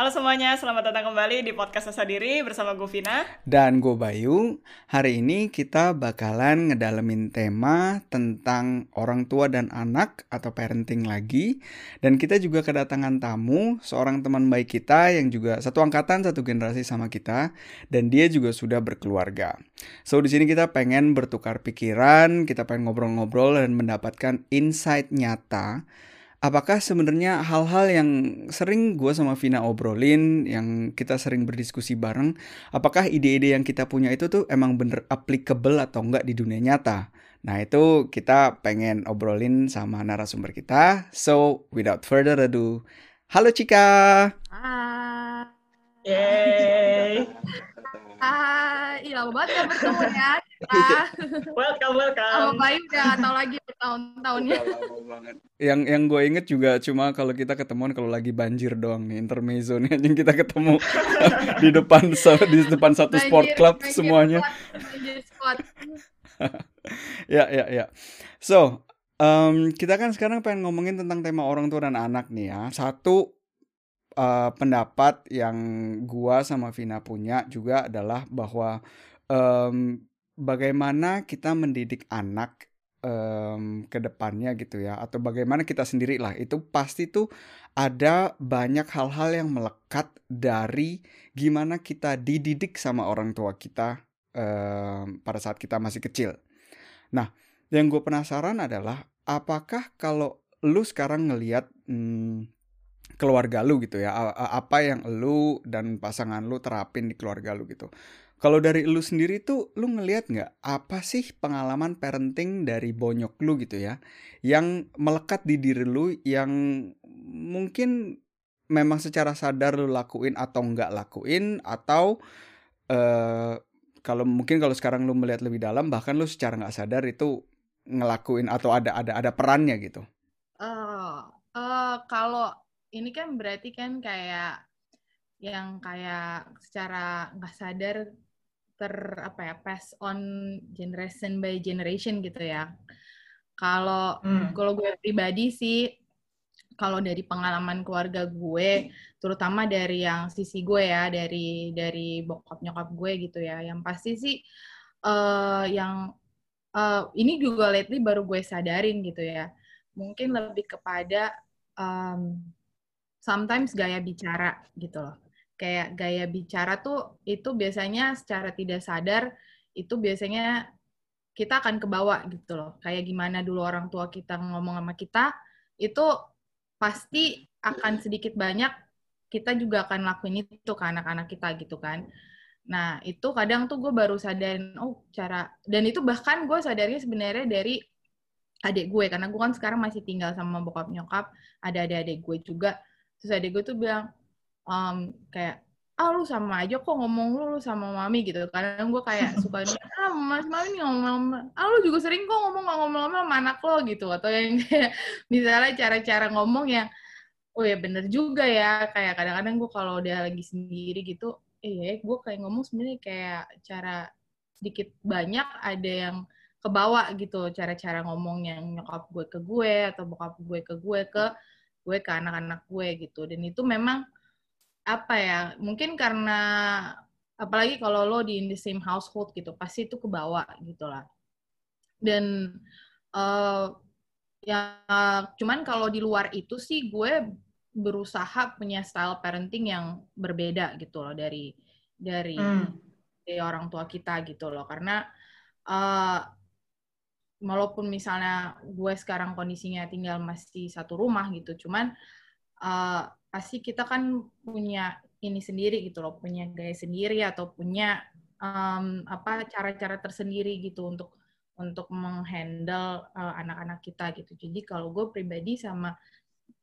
Halo semuanya, selamat datang kembali di podcast Asa Diri bersama gue Vina. Dan gue Bayu. Hari ini kita bakalan ngedalemin tema tentang orang tua dan anak atau parenting lagi. Dan kita juga kedatangan tamu, seorang teman baik kita yang juga satu angkatan, satu generasi sama kita. Dan dia juga sudah berkeluarga. So di sini kita pengen bertukar pikiran, kita pengen ngobrol-ngobrol dan mendapatkan insight nyata apakah sebenarnya hal-hal yang sering gue sama Vina obrolin, yang kita sering berdiskusi bareng, apakah ide-ide yang kita punya itu tuh emang bener applicable atau enggak di dunia nyata? Nah itu kita pengen obrolin sama narasumber kita. So without further ado, halo Cika. Hai. Yeay. Hai, Ih, lama banget gak bertemu ya. Iya. welcome, welcome. Sama Bayu udah gak tau lagi bertahun-tahunnya. Yang yang gue inget juga cuma kalau kita ketemuan kalau lagi banjir doang nih intermezzo nih anjing kita ketemu di depan di depan satu banjir, sport club banjir semuanya. Squad, ya ya ya. So um, kita kan sekarang pengen ngomongin tentang tema orang tua dan anak nih ya. Satu uh, pendapat yang gua sama Vina punya juga adalah bahwa um, bagaimana kita mendidik anak um, ke depannya gitu ya atau bagaimana kita sendiri lah itu pasti tuh ada banyak hal-hal yang melekat dari gimana kita dididik sama orang tua kita um, pada saat kita masih kecil. Nah, yang gue penasaran adalah apakah kalau lu sekarang ngelihat hmm, keluarga lu gitu ya apa yang lu dan pasangan lu terapin di keluarga lu gitu kalau dari lu sendiri tuh, lu ngelihat nggak apa sih pengalaman parenting dari bonyok lu gitu ya, yang melekat di diri lu yang mungkin memang secara sadar lu lakuin atau nggak lakuin atau uh, kalau mungkin kalau sekarang lu melihat lebih dalam bahkan lu secara nggak sadar itu ngelakuin atau ada ada ada perannya gitu. Uh, uh, kalau ini kan berarti kan kayak yang kayak secara nggak sadar ter apa ya pass on generation by generation gitu ya. Kalau hmm. kalau gue pribadi sih kalau dari pengalaman keluarga gue, terutama dari yang sisi gue ya, dari dari bokap nyokap gue gitu ya, yang pasti sih uh, yang uh, ini juga lately baru gue sadarin gitu ya, mungkin lebih kepada um, sometimes gaya bicara gitu loh kayak gaya bicara tuh itu biasanya secara tidak sadar itu biasanya kita akan kebawa gitu loh. Kayak gimana dulu orang tua kita ngomong sama kita, itu pasti akan sedikit banyak kita juga akan lakuin itu ke anak-anak kita gitu kan. Nah, itu kadang tuh gue baru sadarin, oh cara, dan itu bahkan gue sadarnya sebenarnya dari adik gue, karena gue kan sekarang masih tinggal sama bokap nyokap, ada adik-adik gue juga. Terus adik gue tuh bilang, um, kayak ah lu sama aja kok ngomong lu, lu sama mami gitu. Kadang gue kayak suka ah mas mami nih ngomong ah lu juga sering kok ngomong ngomong sama anak lo gitu. Atau yang kayak misalnya cara-cara ngomong yang oh ya bener juga ya. Kayak kadang-kadang gue kalau udah lagi sendiri gitu eh gue kayak ngomong sebenarnya kayak cara sedikit banyak ada yang kebawa gitu cara-cara ngomong yang nyokap gue ke gue atau bokap gue ke gue ke gue ke anak-anak gue gitu. Dan itu memang apa ya mungkin karena apalagi kalau lo di in the same household gitu pasti itu kebawa gitu lah dan uh, ya cuman kalau di luar itu sih gue berusaha punya style parenting yang berbeda gitu loh dari dari hmm. dari orang tua kita gitu loh karena uh, walaupun misalnya gue sekarang kondisinya tinggal masih satu rumah gitu cuman uh, pasti kita kan punya ini sendiri gitu loh, punya gaya sendiri atau punya um, apa cara-cara tersendiri gitu untuk untuk menghandle uh, anak-anak kita gitu. Jadi kalau gue pribadi sama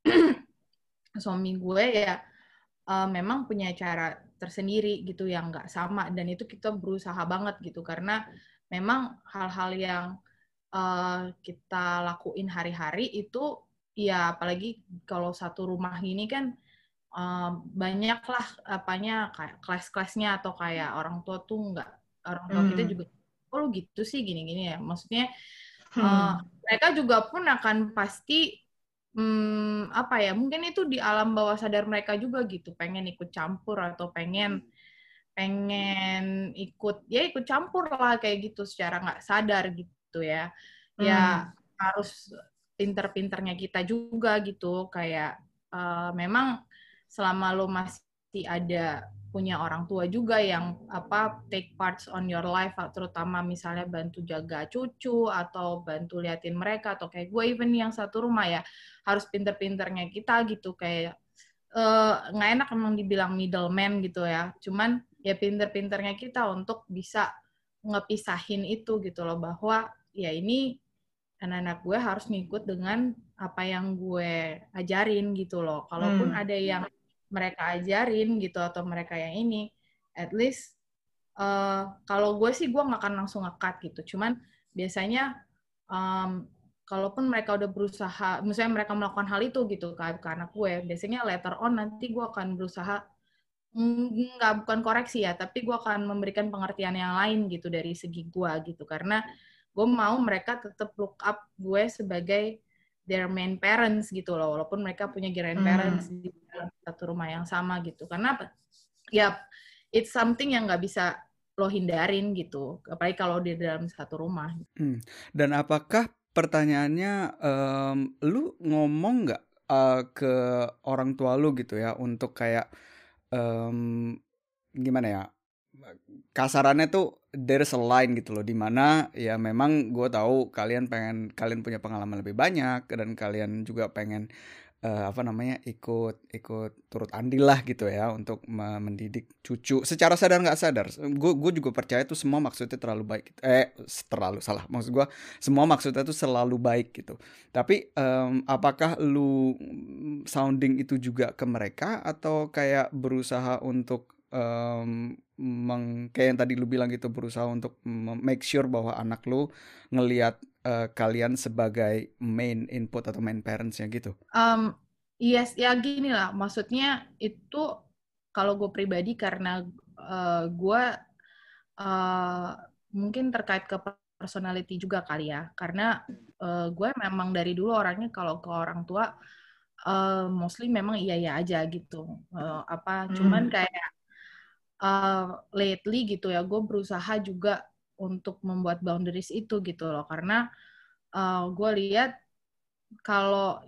suami gue ya uh, memang punya cara tersendiri gitu yang nggak sama dan itu kita berusaha banget gitu karena memang hal-hal yang uh, kita lakuin hari-hari itu Iya, apalagi kalau satu rumah ini kan um, banyak lah apanya kayak kelas-kelasnya atau kayak orang tua tuh nggak orang tua hmm. kita juga oh lu gitu sih gini-gini ya maksudnya hmm. uh, mereka juga pun akan pasti hmm, apa ya mungkin itu di alam bawah sadar mereka juga gitu pengen ikut campur atau pengen pengen ikut ya ikut campur lah kayak gitu secara nggak sadar gitu ya ya hmm. harus pinter-pinternya kita juga gitu. Kayak uh, memang selama lo masih ada punya orang tua juga yang apa take parts on your life terutama misalnya bantu jaga cucu atau bantu liatin mereka atau kayak gue even yang satu rumah ya harus pinter-pinternya kita gitu. Kayak eh, nggak uh, enak emang dibilang middleman gitu ya. Cuman ya pinter-pinternya kita untuk bisa ngepisahin itu gitu loh bahwa ya ini anak-anak gue harus ngikut dengan apa yang gue ajarin gitu loh. Kalaupun hmm. ada yang mereka ajarin gitu atau mereka yang ini at least uh, kalau gue sih gue nggak akan langsung ngekat gitu. Cuman biasanya um, kalaupun mereka udah berusaha misalnya mereka melakukan hal itu gitu ke, ke anak gue biasanya later on nanti gue akan berusaha nggak bukan koreksi ya tapi gue akan memberikan pengertian yang lain gitu dari segi gue gitu. Karena gue mau mereka tetap look up gue sebagai their main parents gitu loh walaupun mereka punya grandparents hmm. di dalam satu rumah yang sama gitu karena ya it's something yang nggak bisa lo hindarin gitu apalagi kalau di dalam satu rumah hmm. dan apakah pertanyaannya um, lu ngomong nggak uh, ke orang tua lu gitu ya untuk kayak um, gimana ya kasarannya tuh there's a line gitu loh di mana ya memang gue tahu kalian pengen kalian punya pengalaman lebih banyak dan kalian juga pengen uh, apa namanya ikut ikut turut andil lah gitu ya untuk mendidik cucu. Secara sadar nggak sadar gue gue juga percaya tuh semua maksudnya terlalu baik eh terlalu salah maksud gue semua maksudnya tuh selalu baik gitu. Tapi um, apakah lu sounding itu juga ke mereka atau kayak berusaha untuk um, meng, kayak yang tadi lu bilang gitu berusaha untuk make sure bahwa anak lu ngelihat uh, kalian sebagai main input atau main parents ya gitu. Um, yes, ya gini lah. Maksudnya itu kalau gue pribadi karena uh, gue uh, mungkin terkait ke personality juga kali ya. Karena uh, gue memang dari dulu orangnya kalau ke orang tua uh, mostly memang iya iya aja gitu. Uh, apa hmm. cuman kayak uh, lately gitu ya, gue berusaha juga untuk membuat boundaries itu gitu loh, karena uh, gue lihat kalau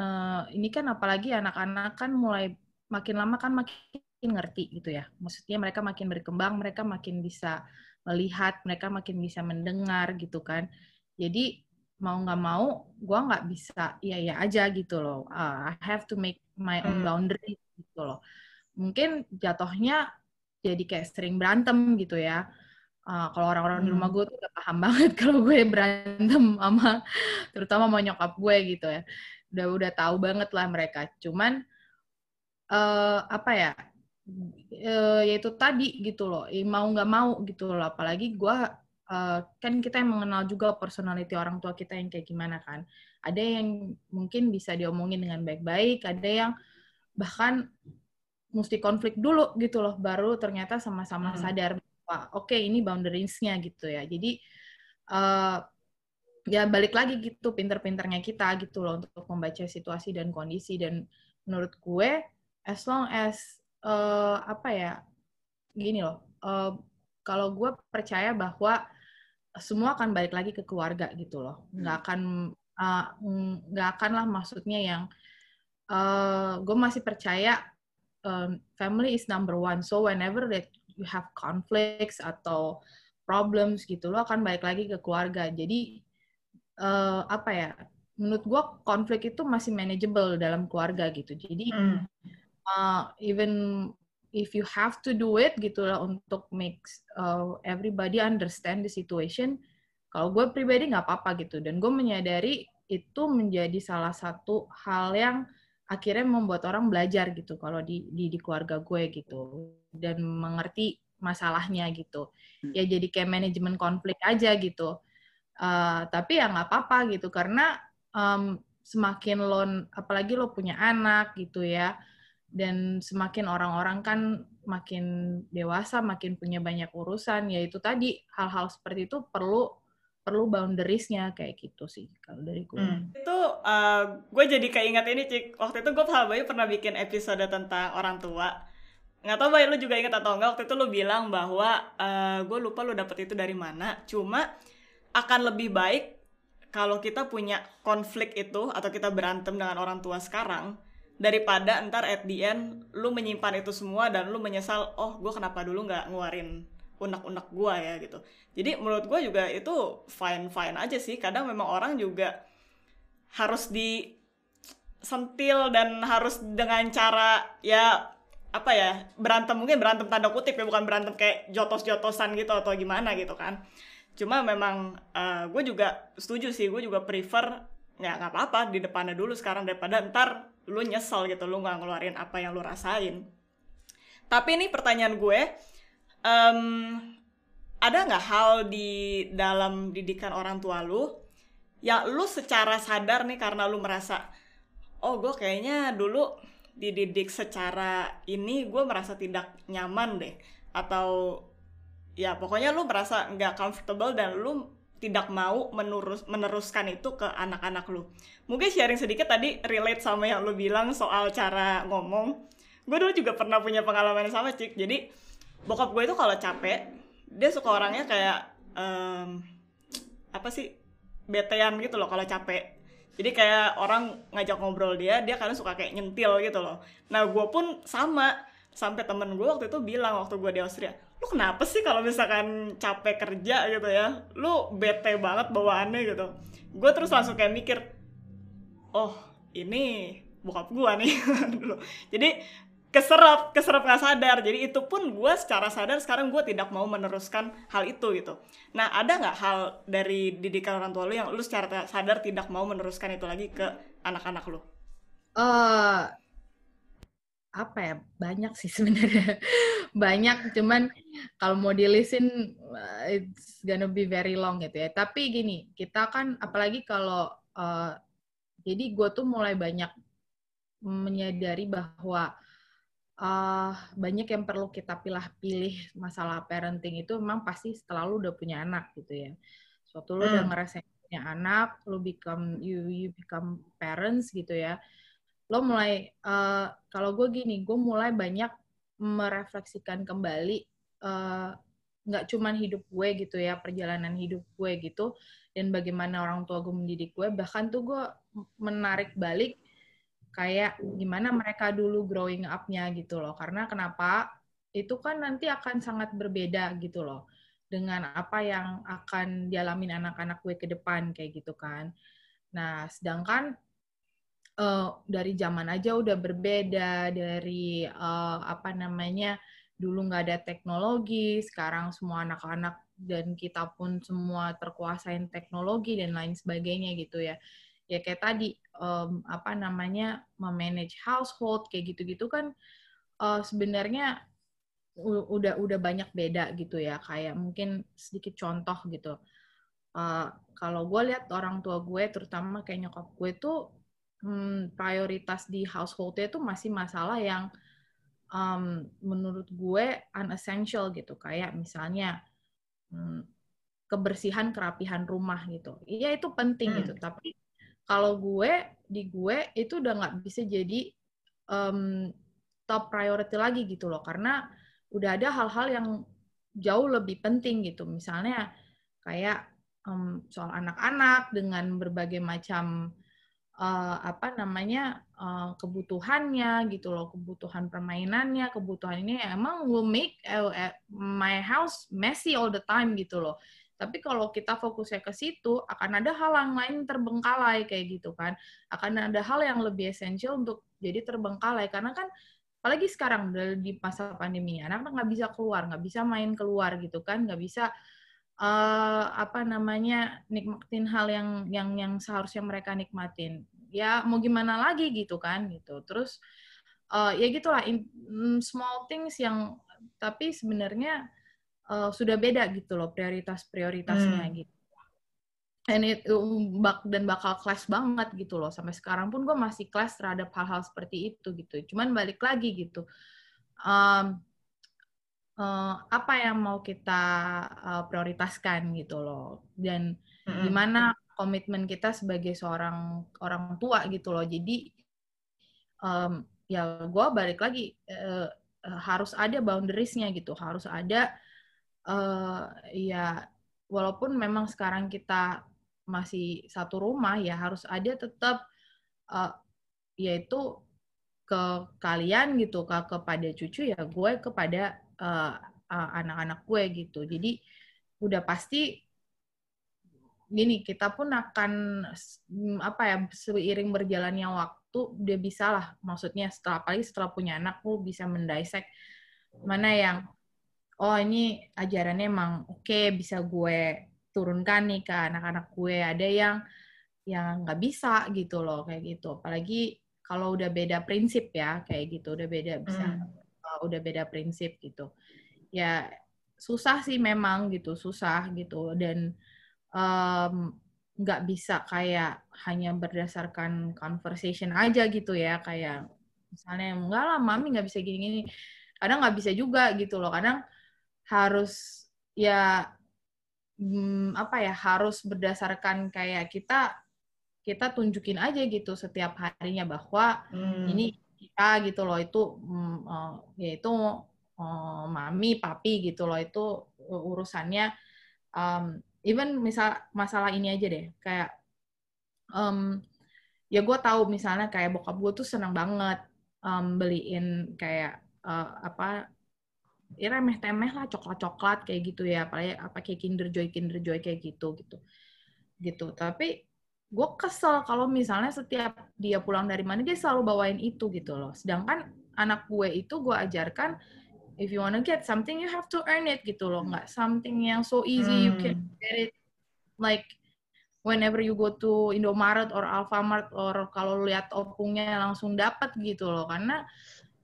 uh, ini kan apalagi anak-anak kan mulai makin lama kan makin ngerti gitu ya, maksudnya mereka makin berkembang, mereka makin bisa melihat, mereka makin bisa mendengar gitu kan, jadi mau nggak mau gue nggak bisa iya iya aja gitu loh. Uh, I have to make my own hmm. boundary gitu loh. Mungkin jatuhnya jadi kayak sering berantem gitu ya. Uh, kalau orang-orang hmm. di rumah hmm. gue tuh udah paham banget kalau gue berantem sama terutama sama nyokap gue gitu ya. Udah udah tahu banget lah mereka. Cuman uh, apa ya? Uh, yaitu tadi gitu loh, mau nggak mau gitu loh. Apalagi gue uh, kan kita yang mengenal juga personality orang tua kita yang kayak gimana kan. Ada yang mungkin bisa diomongin dengan baik-baik, ada yang bahkan mesti konflik dulu gitu loh baru ternyata sama-sama hmm. sadar bahwa oke okay, ini boundariesnya gitu ya. Jadi uh, ya balik lagi gitu pinter-pinternya kita gitu loh untuk membaca situasi dan kondisi. Dan menurut gue as long as uh, apa ya gini loh uh, kalau gue percaya bahwa semua akan balik lagi ke keluarga gitu loh. Nggak akan nggak uh, akan lah maksudnya yang uh, gue masih percaya um, family is number one. So whenever that you have conflicts atau problems gitu, lo akan balik lagi ke keluarga. Jadi uh, apa ya? Menurut gue konflik itu masih manageable dalam keluarga gitu. Jadi mm. uh, even if you have to do it gitu lah untuk make uh, everybody understand the situation. Kalau gue pribadi nggak apa-apa gitu. Dan gue menyadari itu menjadi salah satu hal yang akhirnya membuat orang belajar gitu kalau di, di di keluarga gue gitu dan mengerti masalahnya gitu hmm. ya jadi kayak manajemen konflik aja gitu uh, tapi ya nggak apa-apa gitu karena um, semakin lo apalagi lo punya anak gitu ya dan semakin orang-orang kan makin dewasa makin punya banyak urusan ya itu tadi hal-hal seperti itu perlu perlu boundariesnya kayak gitu sih kalau dari gue. Hmm. Itu uh, gue jadi keinget ini cik waktu itu gue sama Bayu pernah bikin episode tentang orang tua. Nggak tahu Bayu lu juga inget atau enggak waktu itu lu bilang bahwa uh, gue lupa lu dapet itu dari mana. Cuma akan lebih baik kalau kita punya konflik itu atau kita berantem dengan orang tua sekarang daripada ntar at the end lu menyimpan itu semua dan lu menyesal oh gue kenapa dulu nggak ngeluarin unek-unek gue ya gitu. Jadi menurut gue juga itu fine fine aja sih. Kadang memang orang juga harus disentil dan harus dengan cara ya apa ya berantem mungkin berantem tanda kutip ya bukan berantem kayak jotos-jotosan gitu atau gimana gitu kan. Cuma memang uh, eh, gue juga setuju sih gue juga prefer ya nggak apa-apa di depannya dulu sekarang daripada ntar lu nyesel gitu lu nggak ngeluarin apa yang lu rasain. Tapi ini pertanyaan gue um, ada nggak hal di dalam didikan orang tua lu yang lu secara sadar nih karena lu merasa oh gue kayaknya dulu dididik secara ini gue merasa tidak nyaman deh atau ya pokoknya lu merasa nggak comfortable dan lu tidak mau menurus meneruskan itu ke anak-anak lu. Mungkin sharing sedikit tadi relate sama yang lu bilang soal cara ngomong. Gue dulu juga pernah punya pengalaman sama Cik. Jadi bokap gue itu kalau capek dia suka orangnya kayak um, apa sih betean gitu loh kalau capek. Jadi kayak orang ngajak ngobrol dia dia kadang suka kayak nyentil gitu loh. Nah gue pun sama. Sampai temen gue waktu itu bilang waktu gue di Austria lu kenapa sih kalau misalkan capek kerja gitu ya? Lu bete banget bawaannya gitu. Gue terus langsung kayak mikir oh ini bokap gue nih. Jadi keserap keserap nggak sadar. Jadi itu pun gue secara sadar sekarang gue tidak mau meneruskan hal itu gitu. Nah ada nggak hal dari didikan orang tua lu yang lu secara sadar tidak mau meneruskan itu lagi ke anak-anak lu? Uh, apa ya? Banyak sih sebenarnya. Banyak cuman kalau mau dilisin uh, it's gonna be very long gitu ya. Tapi gini kita kan apalagi kalau uh, jadi gue tuh mulai banyak menyadari bahwa uh, banyak yang perlu kita pilih-pilih masalah parenting itu memang pasti setelah lu udah punya anak gitu ya. Suatu lu hmm. udah ngerasain punya anak, lu become you you become parents gitu ya. Lo mulai uh, kalau gue gini, gue mulai banyak merefleksikan kembali uh, nggak cuman hidup gue gitu ya, perjalanan hidup gue gitu dan bagaimana orang tua gue mendidik gue, bahkan tuh gue menarik balik kayak gimana mereka dulu growing up-nya gitu loh. Karena kenapa? Itu kan nanti akan sangat berbeda gitu loh dengan apa yang akan dialamin anak-anak gue ke depan kayak gitu kan. Nah, sedangkan uh, dari zaman aja udah berbeda dari uh, apa namanya dulu nggak ada teknologi, sekarang semua anak-anak dan kita pun semua terkuasain teknologi dan lain sebagainya gitu ya ya kayak tadi um, apa namanya memanage household kayak gitu-gitu kan uh, sebenarnya udah udah banyak beda gitu ya. Kayak mungkin sedikit contoh gitu. Uh, kalau gue lihat orang tua gue terutama kayak nyokap gue tuh hmm, prioritas di householdnya itu masih masalah yang um, menurut gue unessential gitu. Kayak misalnya hmm, kebersihan kerapihan rumah gitu. Iya itu penting hmm. gitu tapi kalau gue di gue itu udah nggak bisa jadi um, top priority lagi gitu loh. Karena udah ada hal-hal yang jauh lebih penting gitu. Misalnya kayak um, soal anak-anak dengan berbagai macam uh, apa namanya uh, kebutuhannya gitu loh. Kebutuhan permainannya kebutuhan ini. Emang will make uh, my house messy all the time gitu loh tapi kalau kita fokusnya ke situ, akan ada hal yang lain terbengkalai kayak gitu kan. Akan ada hal yang lebih esensial untuk jadi terbengkalai. Karena kan apalagi sekarang di masa pandemi, anak-anak nggak bisa keluar, nggak bisa main keluar gitu kan, nggak bisa uh, apa namanya nikmatin hal yang yang yang seharusnya mereka nikmatin. Ya mau gimana lagi gitu kan gitu. Terus uh, ya gitulah in, mm, small things yang tapi sebenarnya uh, sudah beda gitu loh prioritas-prioritasnya hmm. gitu. And it, um, bak dan bakal clash banget gitu loh. Sampai sekarang pun gue masih clash terhadap hal-hal seperti itu gitu. Cuman balik lagi gitu. Um, uh, apa yang mau kita uh, prioritaskan gitu loh dan mm-hmm. gimana komitmen kita sebagai seorang orang tua gitu loh jadi um, ya gue balik lagi uh, harus ada boundariesnya gitu harus ada uh, ya walaupun memang sekarang kita masih satu rumah ya harus ada tetap uh, yaitu ke kalian gitu ke kepada cucu ya gue kepada uh, uh, anak-anak gue gitu. Jadi udah pasti gini kita pun akan apa ya seiring berjalannya waktu udah bisa lah maksudnya setelah kali setelah punya anak lu bisa mendisek mana yang oh ini ajarannya emang oke okay, bisa gue turunkan nih ke anak-anak gue. Ada yang yang nggak bisa gitu loh kayak gitu. Apalagi kalau udah beda prinsip ya kayak gitu. Udah beda bisa hmm. uh, udah beda prinsip gitu. Ya susah sih memang gitu susah gitu. Dan nggak um, bisa kayak hanya berdasarkan conversation aja gitu ya. Kayak misalnya enggak lah mami nggak bisa gini-gini. Kadang nggak bisa juga gitu loh. Kadang harus ya hmm, apa ya harus berdasarkan kayak kita kita tunjukin aja gitu setiap harinya bahwa hmm. ini kita gitu loh itu hmm, uh, ya itu uh, mami papi gitu loh itu urusannya um, even misal masalah ini aja deh kayak um, ya gue tahu misalnya kayak bokap gue tuh seneng banget um, beliin kayak uh, apa ya remeh temeh lah coklat coklat kayak gitu ya apalagi apa kayak Kinder Joy Kinder Joy kayak gitu gitu. Gitu. Tapi gue kesel kalau misalnya setiap dia pulang dari mana dia selalu bawain itu gitu loh. Sedangkan anak gue itu gue ajarkan if you wanna get something you have to earn it gitu loh. Nggak something yang so easy hmm. you can get it. Like whenever you go to Indomaret or Alfamart or kalau lihat opungnya langsung dapat gitu loh. Karena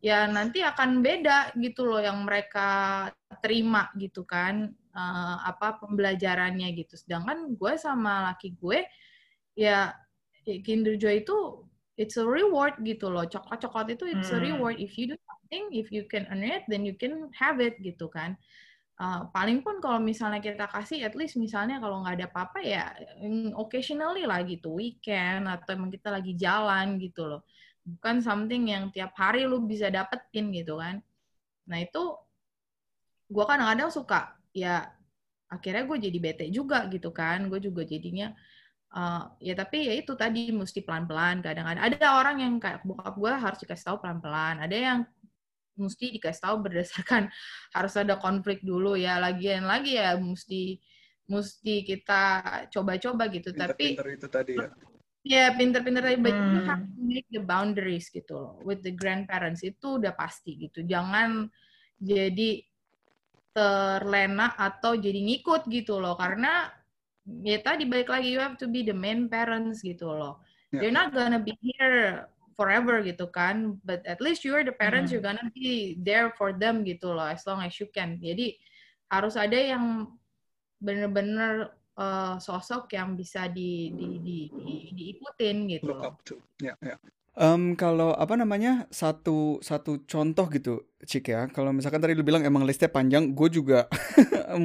ya nanti akan beda gitu loh yang mereka terima gitu kan uh, apa pembelajarannya gitu. Sedangkan gue sama laki gue ya Kinder Joy itu it's a reward gitu loh. Coklat-coklat itu it's hmm. a reward if you do something, if you can earn it, then you can have it gitu kan. Uh, paling pun kalau misalnya kita kasih, at least misalnya kalau nggak ada apa-apa ya mm, occasionally lah gitu, weekend atau emang kita lagi jalan gitu loh bukan something yang tiap hari lu bisa dapetin gitu kan. Nah itu gue kadang-kadang suka ya akhirnya gue jadi bete juga gitu kan. Gue juga jadinya uh, ya tapi ya itu tadi mesti pelan-pelan kadang-kadang. Ada orang yang kayak bokap gue harus dikasih tahu pelan-pelan. Ada yang mesti dikasih tahu berdasarkan harus ada konflik dulu ya. Lagian lagi ya mesti mesti kita coba-coba gitu. Pinter, tapi itu tadi ya Ya, pinter-pinter tadi, but hmm. you have to make the boundaries gitu loh. With the grandparents itu udah pasti gitu. Jangan jadi terlena atau jadi ngikut gitu loh. Karena ya tadi balik lagi, you have to be the main parents gitu loh. Yeah. They're not gonna be here forever gitu kan. But at least you're the parents, hmm. you're gonna be there for them gitu loh. As long as you can. Jadi harus ada yang bener-bener uh, sosok yang bisa di, di, di, di, diikutin gitu. Look up to. Yeah, yeah. Um, kalau apa namanya satu satu contoh gitu, Cik ya. Kalau misalkan tadi lu bilang emang listnya panjang, gue juga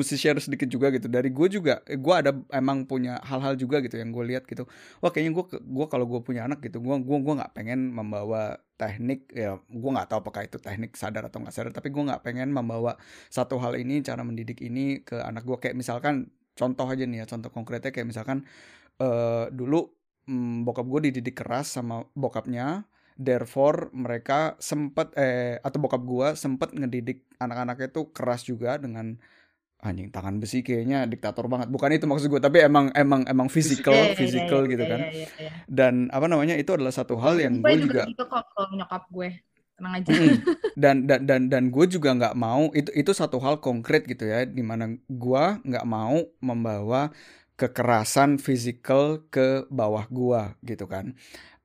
mesti share sedikit juga gitu. Dari gue juga, gue ada emang punya hal-hal juga gitu yang gue lihat gitu. Wah kayaknya gue gue kalau gue punya anak gitu, gue gue gue nggak pengen membawa teknik ya gue nggak tahu apakah itu teknik sadar atau nggak sadar tapi gue nggak pengen membawa satu hal ini cara mendidik ini ke anak gue kayak misalkan contoh aja nih ya contoh konkretnya kayak misalkan uh, dulu um, bokap gue dididik keras sama bokapnya therefore mereka sempet eh atau bokap gue sempet ngedidik anak-anaknya itu keras juga dengan anjing tangan besi kayaknya diktator banget. Bukan itu maksud gue tapi emang emang emang physical physical gitu kan. dan apa namanya itu adalah satu hal yang gue juga, juga gitu kok kalau nyokap gue tenang aja. Dan dan dan dan gue juga nggak mau itu itu satu hal konkret gitu ya di mana gue nggak mau membawa kekerasan fisikal ke bawah gue gitu kan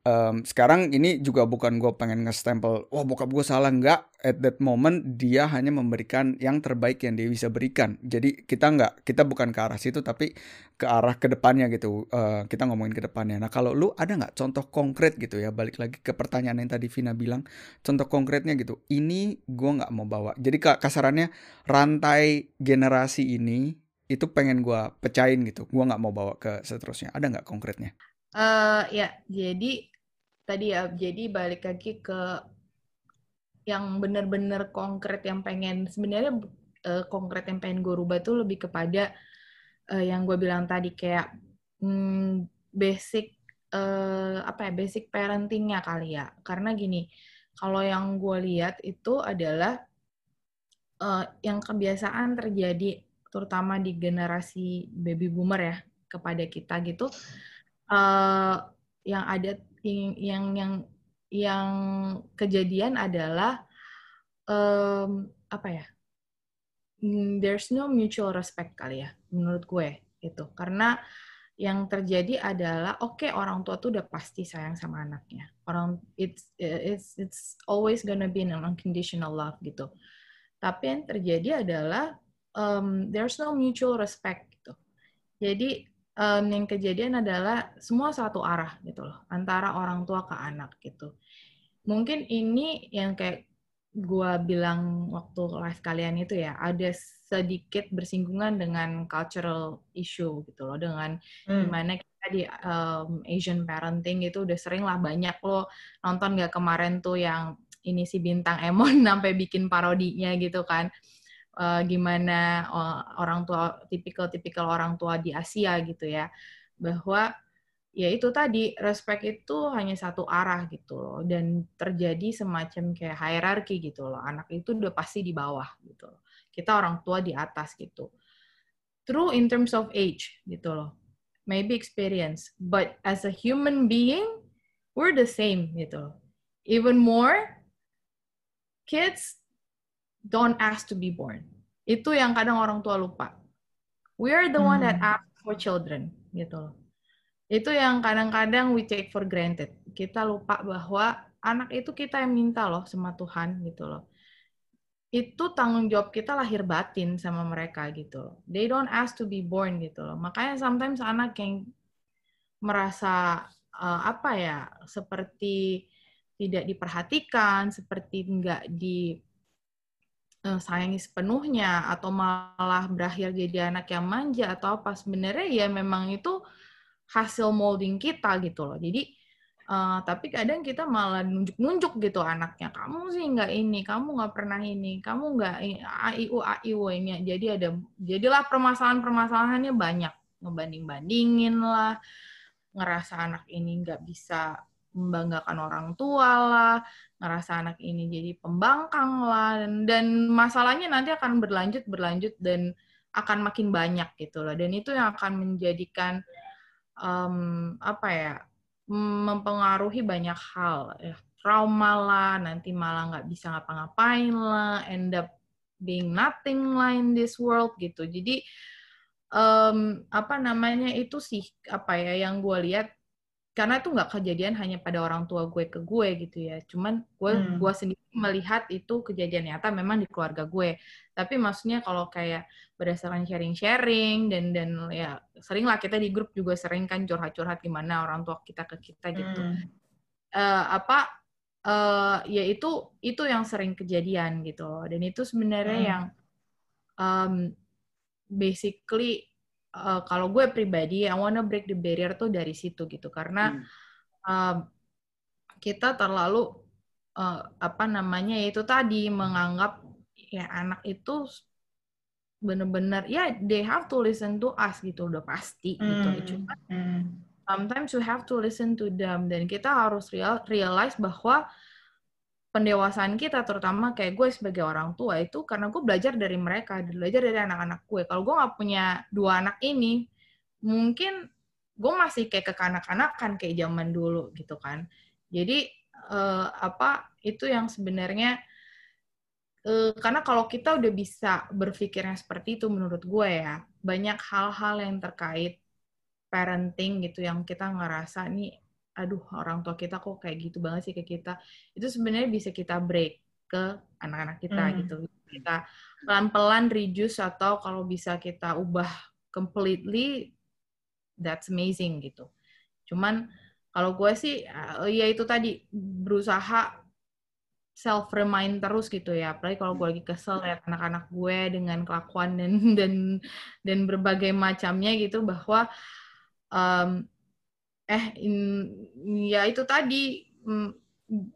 um, sekarang ini juga bukan gue pengen nge-stempel, wah bokap gue salah nggak. At that moment dia hanya memberikan yang terbaik yang dia bisa berikan. Jadi kita nggak, kita bukan ke arah situ tapi ke arah ke depannya gitu. Uh, kita ngomongin ke depannya. Nah kalau lu ada nggak contoh konkret gitu ya? Balik lagi ke pertanyaan yang tadi Vina bilang, contoh konkretnya gitu. Ini gue nggak mau bawa. Jadi kasarannya rantai generasi ini itu pengen gue pecahin gitu. Gue nggak mau bawa ke seterusnya. Ada nggak konkretnya? Uh, ya, jadi tadi ya jadi balik lagi ke yang benar-benar konkret yang pengen sebenarnya uh, konkret yang pengen gue rubah tuh lebih kepada uh, yang gue bilang tadi kayak hmm, basic uh, apa ya basic parentingnya kali ya. Karena gini kalau yang gue lihat itu adalah uh, yang kebiasaan terjadi terutama di generasi baby boomer ya kepada kita gitu uh, yang ada yang yang yang, yang kejadian adalah um, apa ya hmm, there's no mutual respect kali ya menurut gue itu karena yang terjadi adalah oke okay, orang tua tuh udah pasti sayang sama anaknya. Orang it's it's it's always gonna be an unconditional love gitu. Tapi yang terjadi adalah um, there's no mutual respect gitu. Jadi um, yang kejadian adalah semua satu arah gitu loh antara orang tua ke anak gitu mungkin ini yang kayak gue bilang waktu live kalian itu ya ada sedikit bersinggungan dengan cultural issue gitu loh dengan hmm. gimana kita di um, Asian parenting itu udah sering lah banyak lo nonton gak kemarin tuh yang ini si bintang Emon sampai bikin parodinya gitu kan uh, gimana uh, orang tua tipikal-tipikal orang tua di Asia gitu ya. Bahwa ya itu tadi respect itu hanya satu arah gitu loh. Dan terjadi semacam kayak hierarki gitu loh. Anak itu udah pasti di bawah gitu loh. Kita orang tua di atas gitu. True in terms of age gitu loh. Maybe experience. But as a human being we're the same gitu loh. Even more kids don't ask to be born. Itu yang kadang orang tua lupa. We are the hmm. one that hmm. ask for children, gitu loh. Itu yang kadang-kadang we take for granted. Kita lupa bahwa anak itu kita yang minta loh sama Tuhan, gitu loh. Itu tanggung jawab kita lahir batin sama mereka, gitu loh. They don't ask to be born, gitu loh. Makanya sometimes anak yang merasa uh, apa ya, seperti tidak diperhatikan, seperti enggak di sayangi sepenuhnya atau malah berakhir jadi anak yang manja atau apa sebenarnya ya memang itu hasil molding kita gitu loh. Jadi uh, tapi kadang kita malah nunjuk-nunjuk gitu anaknya kamu sih nggak ini kamu nggak pernah ini kamu nggak aiu aiu ini. Jadi ada jadilah permasalahan-permasalahannya banyak. Ngebanding bandingin lah ngerasa anak ini nggak bisa membanggakan orang tua lah, ngerasa anak ini jadi pembangkang lah, dan, dan masalahnya nanti akan berlanjut berlanjut dan akan makin banyak gitu loh. Dan itu yang akan menjadikan um, apa ya mempengaruhi banyak hal, ya, trauma lah, nanti malah nggak bisa ngapa-ngapain lah, end up being nothing lah in this world gitu. Jadi um, apa namanya itu sih apa ya yang gue lihat karena itu nggak kejadian hanya pada orang tua gue ke gue gitu ya cuman gue hmm. gue sendiri melihat itu kejadian nyata memang di keluarga gue tapi maksudnya kalau kayak berdasarkan sharing-sharing dan dan ya sering lah kita di grup juga sering kan curhat-curhat gimana orang tua kita ke kita gitu hmm. uh, apa uh, ya itu itu yang sering kejadian gitu dan itu sebenarnya hmm. yang um, basically uh, kalau gue pribadi I wanna break the barrier tuh dari situ gitu karena hmm. uh, kita terlalu uh, apa namanya itu tadi menganggap ya anak itu bener-bener ya they have to listen to us gitu udah pasti gitu. hmm. gitu cuma hmm. sometimes you have to listen to them dan kita harus real, realize bahwa pendewasaan kita terutama kayak gue sebagai orang tua itu karena gue belajar dari mereka belajar dari anak-anak gue. Kalau gue nggak punya dua anak ini mungkin gue masih kayak kekanak-kanakan kayak zaman dulu gitu kan. Jadi uh, apa itu yang sebenarnya uh, karena kalau kita udah bisa berpikirnya seperti itu menurut gue ya banyak hal-hal yang terkait parenting gitu yang kita ngerasa nih aduh orang tua kita kok kayak gitu banget sih ke kita. Itu sebenarnya bisa kita break ke anak-anak kita hmm. gitu. Kita pelan-pelan reduce atau kalau bisa kita ubah completely that's amazing gitu. Cuman kalau gue sih ya itu tadi berusaha self remind terus gitu ya. Apalagi kalau gue lagi kesel lihat anak-anak gue dengan kelakuan dan dan dan berbagai macamnya gitu bahwa um, eh in, ya itu tadi mm,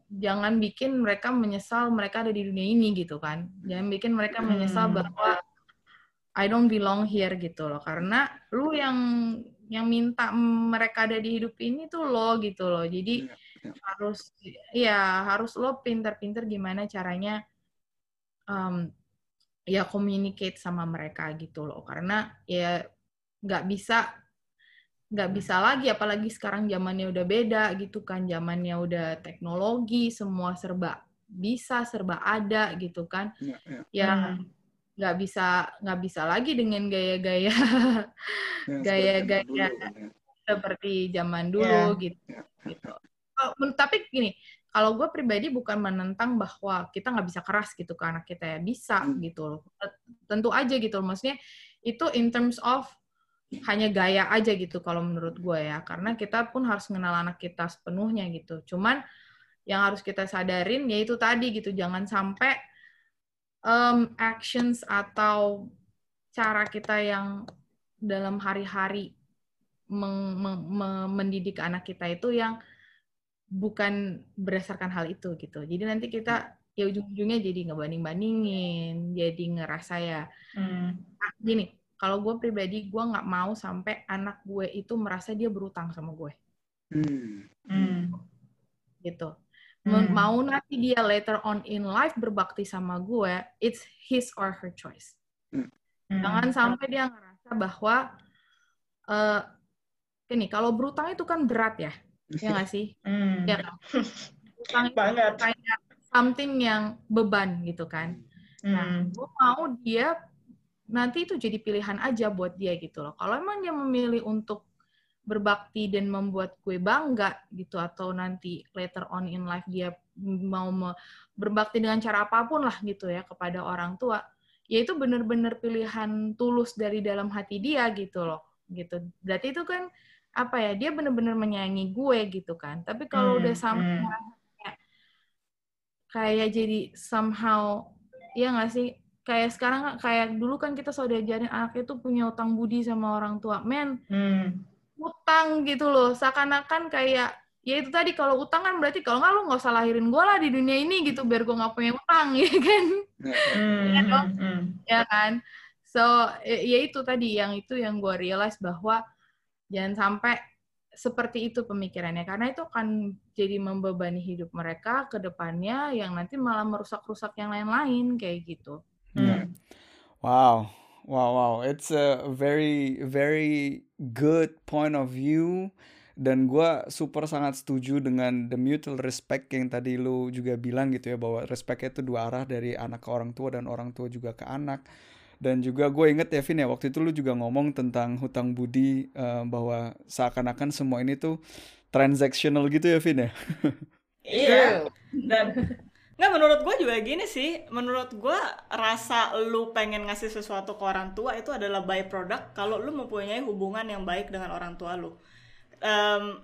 jangan bikin mereka menyesal mereka ada di dunia ini gitu kan jangan bikin mereka menyesal hmm. bahwa I don't belong here gitu loh karena lu yang yang minta mereka ada di hidup ini tuh lo gitu loh jadi ya, ya. harus ya harus lo pinter-pinter gimana caranya um, ya communicate sama mereka gitu loh karena ya nggak bisa nggak bisa lagi apalagi sekarang zamannya udah beda gitu kan zamannya udah teknologi semua serba bisa serba ada gitu kan ya, ya. ya hmm. nggak bisa nggak bisa lagi dengan gaya-gaya ya, gaya-gaya ya. seperti zaman dulu ya. gitu ya. gitu oh, tapi gini kalau gue pribadi bukan menentang bahwa kita nggak bisa keras gitu ke anak kita ya bisa hmm. gitu loh tentu aja gitu loh maksudnya itu in terms of hanya gaya aja gitu kalau menurut gue ya. Karena kita pun harus mengenal anak kita sepenuhnya gitu. Cuman yang harus kita sadarin yaitu tadi gitu. Jangan sampai um, actions atau cara kita yang dalam hari-hari meng, meng, mendidik anak kita itu yang bukan berdasarkan hal itu gitu. Jadi nanti kita ya ujung-ujungnya jadi ngebanding-bandingin jadi ngerasa ya hmm. ah, gini kalau gue pribadi gue nggak mau sampai anak gue itu merasa dia berutang sama gue hmm. Hmm. gitu hmm. mau nanti dia later on in life berbakti sama gue it's his or her choice hmm. jangan sampai dia ngerasa bahwa uh, ini kalau berutang itu kan berat ya ya nggak sih hmm. ya kan? utang itu kayak something yang beban gitu kan nah hmm. gue mau dia nanti itu jadi pilihan aja buat dia gitu loh. Kalau emang dia memilih untuk berbakti dan membuat gue bangga gitu atau nanti later on in life dia mau berbakti dengan cara apa pun lah gitu ya kepada orang tua, ya itu benar-benar pilihan tulus dari dalam hati dia gitu loh gitu. Berarti itu kan apa ya dia benar-benar menyayangi gue gitu kan. Tapi kalau hmm, udah sampai hmm. kayak, kayak jadi somehow ya nggak sih kayak sekarang kayak dulu kan kita sudah diajarin anak itu punya utang budi sama orang tua men hmm. utang gitu loh seakan-akan kayak ya itu tadi kalau utang kan berarti kalau nggak lu nggak usah lahirin gue lah di dunia ini gitu biar gue nggak punya utang ya kan hmm. ya dong hmm. ya kan so ya, ya itu tadi yang itu yang gue realize bahwa jangan sampai seperti itu pemikirannya karena itu akan jadi membebani hidup mereka ke depannya yang nanti malah merusak-rusak yang lain-lain kayak gitu. Yeah. Hmm. Wow. Wow, wow. It's a very, very good point of view. Dan gue super sangat setuju dengan the mutual respect yang tadi lu juga bilang gitu ya. Bahwa respect itu dua arah dari anak ke orang tua dan orang tua juga ke anak. Dan juga gue inget ya Vin ya, waktu itu lu juga ngomong tentang hutang budi. Uh, bahwa seakan-akan semua ini tuh transactional gitu ya Vin ya. Iya. Dan Nggak, menurut gue juga gini sih. Menurut gue, rasa lu pengen ngasih sesuatu ke orang tua itu adalah byproduct kalau lu mempunyai hubungan yang baik dengan orang tua lu. Um,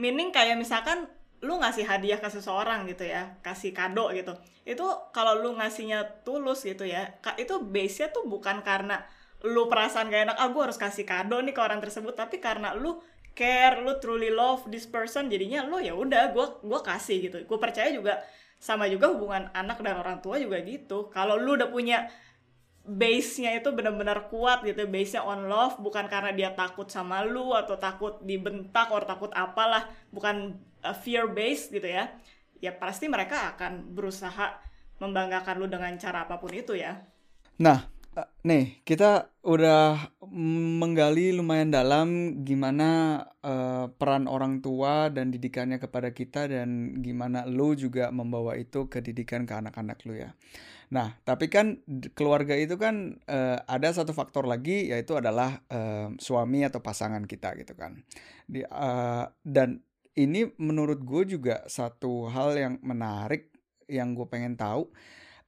meaning kayak misalkan lu ngasih hadiah ke seseorang gitu ya, kasih kado gitu. Itu kalau lu ngasihnya tulus gitu ya, itu base-nya tuh bukan karena lu perasaan gak enak, ah gue harus kasih kado nih ke orang tersebut, tapi karena lu care, lu truly love this person, jadinya lu ya udah gue gue kasih gitu. Gue percaya juga sama juga hubungan anak dan orang tua juga gitu. Kalau lu udah punya base-nya itu benar-benar kuat gitu base-nya on love bukan karena dia takut sama lu atau takut dibentak atau takut apalah bukan uh, fear base gitu ya ya pasti mereka akan berusaha membanggakan lu dengan cara apa pun itu ya. Nah nih, kita udah menggali lumayan dalam gimana uh, peran orang tua dan didikannya kepada kita dan gimana lu juga membawa itu ke didikan ke anak-anak lu ya. Nah, tapi kan keluarga itu kan uh, ada satu faktor lagi yaitu adalah uh, suami atau pasangan kita gitu kan. Di, uh, dan ini menurut gue juga satu hal yang menarik yang gue pengen tahu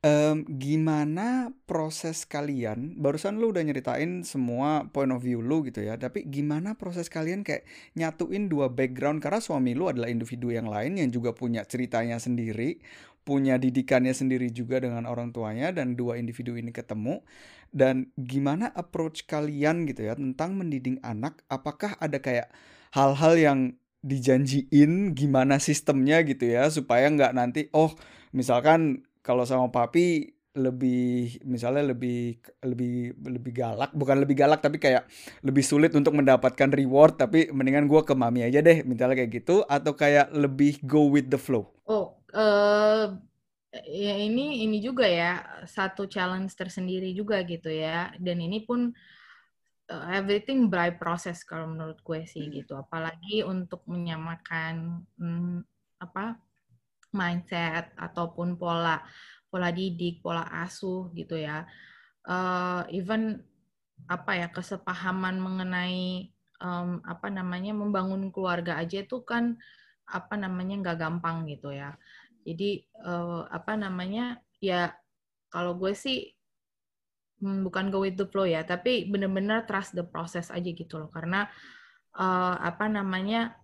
um, gimana proses kalian barusan lu udah nyeritain semua point of view lu gitu ya tapi gimana proses kalian kayak nyatuin dua background? Karena suami lu adalah individu yang lain yang juga punya ceritanya sendiri punya didikannya sendiri juga dengan orang tuanya dan dua individu ini ketemu. Dan gimana approach kalian gitu ya tentang mendidik anak? Apakah ada kayak hal-hal yang dijanjiin gimana sistemnya gitu ya supaya nggak nanti oh misalkan kalau sama papi lebih misalnya lebih lebih lebih galak bukan lebih galak tapi kayak lebih sulit untuk mendapatkan reward tapi mendingan gue ke mami aja deh misalnya kayak gitu atau kayak lebih go with the flow oh uh, ya ini ini juga ya satu challenge tersendiri juga gitu ya dan ini pun uh, everything by process kalau menurut gue sih hmm. gitu apalagi untuk menyamakan hmm, apa mindset ataupun pola pola didik pola asuh gitu ya uh, even apa ya kesepahaman mengenai um, apa namanya membangun keluarga aja itu kan apa namanya nggak gampang gitu ya jadi uh, apa namanya ya kalau gue sih hmm, bukan go with the flow ya, tapi benar-benar trust the process aja gitu loh. Karena uh, apa namanya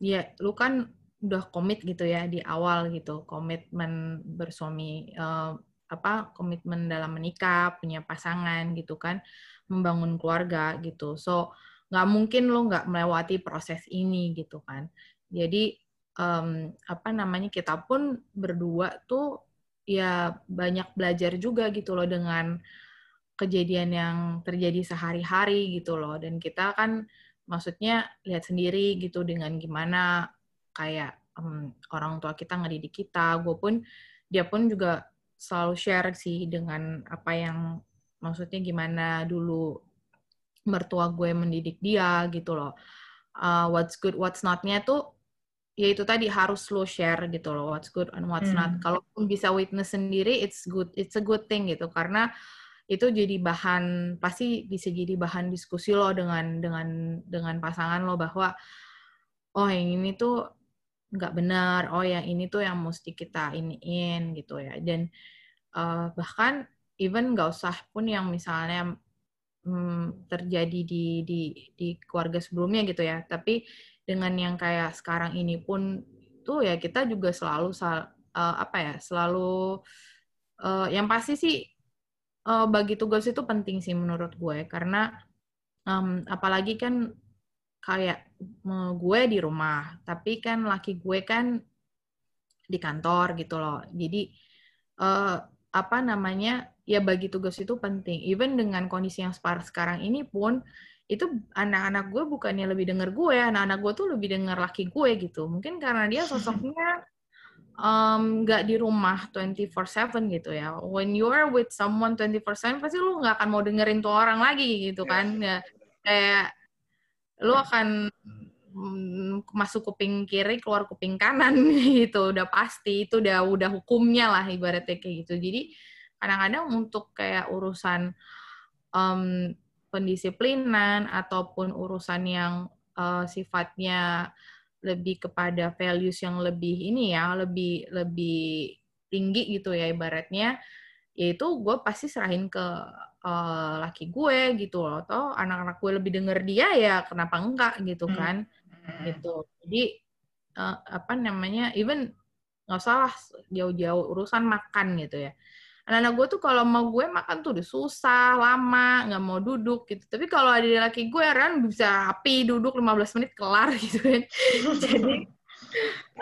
ya lu kan udah komit gitu ya di awal gitu, komitmen bersuami uh, apa komitmen dalam menikah, punya pasangan gitu kan, membangun keluarga gitu. So nggak mungkin lo nggak melewati proses ini gitu kan. Jadi um, apa namanya kita pun berdua tuh ya banyak belajar juga gitu loh dengan kejadian yang terjadi sehari-hari gitu loh dan kita kan maksudnya lihat sendiri gitu dengan gimana kayak um, orang tua kita ngedidik kita gue pun dia pun juga selalu share sih dengan apa yang maksudnya gimana dulu mertua gue mendidik dia gitu loh uh, what's good what's notnya tuh ya itu tadi harus lo share gitu loh what's good and what's hmm. not. Kalaupun bisa witness sendiri, it's good, it's a good thing gitu karena itu jadi bahan pasti bisa jadi bahan diskusi lo dengan dengan dengan pasangan lo bahwa oh yang ini tuh nggak benar, oh yang ini tuh yang mesti kita iniin gitu ya. Dan uh, bahkan even nggak usah pun yang misalnya hmm, terjadi di di di keluarga sebelumnya gitu ya. Tapi dengan yang kayak sekarang ini pun tuh ya kita juga selalu uh, apa ya selalu uh, yang pasti sih uh, bagi tugas itu penting sih menurut gue. Karena um, apalagi kan kayak gue di rumah tapi kan laki gue kan di kantor gitu loh jadi uh, apa namanya ya bagi tugas itu penting even dengan kondisi yang sekarang ini pun itu anak-anak gue bukannya lebih denger gue, anak-anak gue tuh lebih denger laki gue gitu. Mungkin karena dia sosoknya nggak um, di rumah 24/7 gitu ya. When you are with someone 24/7 pasti lu nggak akan mau dengerin tuh orang lagi gitu kan. Ya, kayak lu akan mm, masuk kuping kiri keluar kuping kanan gitu udah pasti. Itu udah udah hukumnya lah ibaratnya kayak gitu. Jadi kadang-kadang untuk kayak urusan um, pendisiplinan ataupun urusan yang uh, sifatnya lebih kepada values yang lebih ini ya lebih lebih tinggi gitu ya ibaratnya yaitu gue pasti serahin ke uh, laki gue gitu loh atau anak-anak gue lebih denger dia ya kenapa enggak gitu hmm. kan hmm. gitu jadi uh, apa namanya even nggak salah jauh-jauh urusan makan gitu ya anak-anak gue tuh kalau mau gue makan tuh udah susah, lama, nggak mau duduk gitu. Tapi kalau ada laki gue, kan bisa api duduk 15 menit kelar gitu kan. Jadi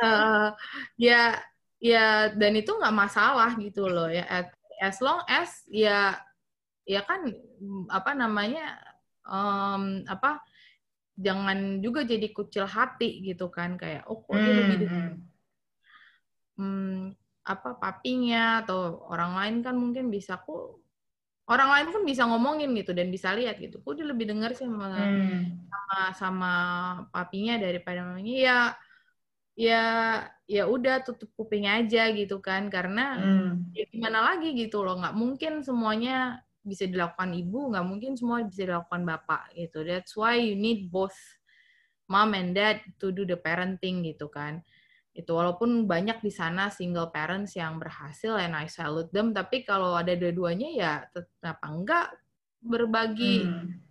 uh, ya ya dan itu nggak masalah gitu loh ya. As long as ya ya kan apa namanya um, apa jangan juga jadi kucil hati gitu kan kayak oh kok dia lebih hmm, hmm apa papinya atau orang lain kan mungkin bisa kok orang lain pun bisa ngomongin gitu dan bisa lihat gitu kok dia lebih dengar sih sama hmm. sama sama papinya daripada mamanya ya ya ya udah tutup kuping aja gitu kan karena hmm. ya gimana lagi gitu loh nggak mungkin semuanya bisa dilakukan ibu nggak mungkin semua bisa dilakukan bapak gitu that's why you need both mom and dad to do the parenting gitu kan itu walaupun banyak di sana single parents yang berhasil and I salute them tapi kalau ada dua-duanya ya kenapa enggak berbagi hmm.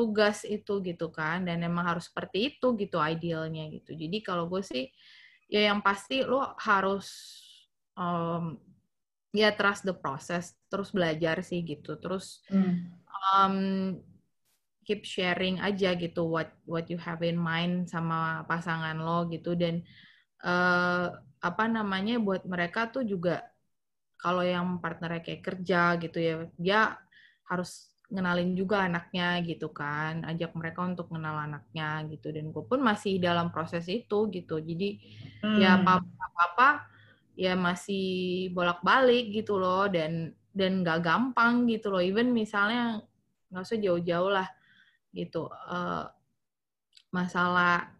Tugas itu gitu kan dan emang harus seperti itu gitu idealnya gitu. Jadi kalau gue sih ya yang pasti lo harus um, ya trust the process terus belajar sih gitu. Terus hmm. um, keep sharing aja gitu what what you have in mind sama pasangan lo gitu. Dan uh, apa namanya buat mereka tuh juga kalau yang partnernya kayak kerja gitu ya dia harus ngenalin juga anaknya gitu kan ajak mereka untuk kenal anaknya gitu. Dan gue pun masih dalam proses itu gitu. Jadi ya hmm. ya apa apa ya masih bolak balik gitu loh. Dan dan nggak gampang gitu loh. Even misalnya nggak usah jauh-jauh lah gitu. Uh, masalah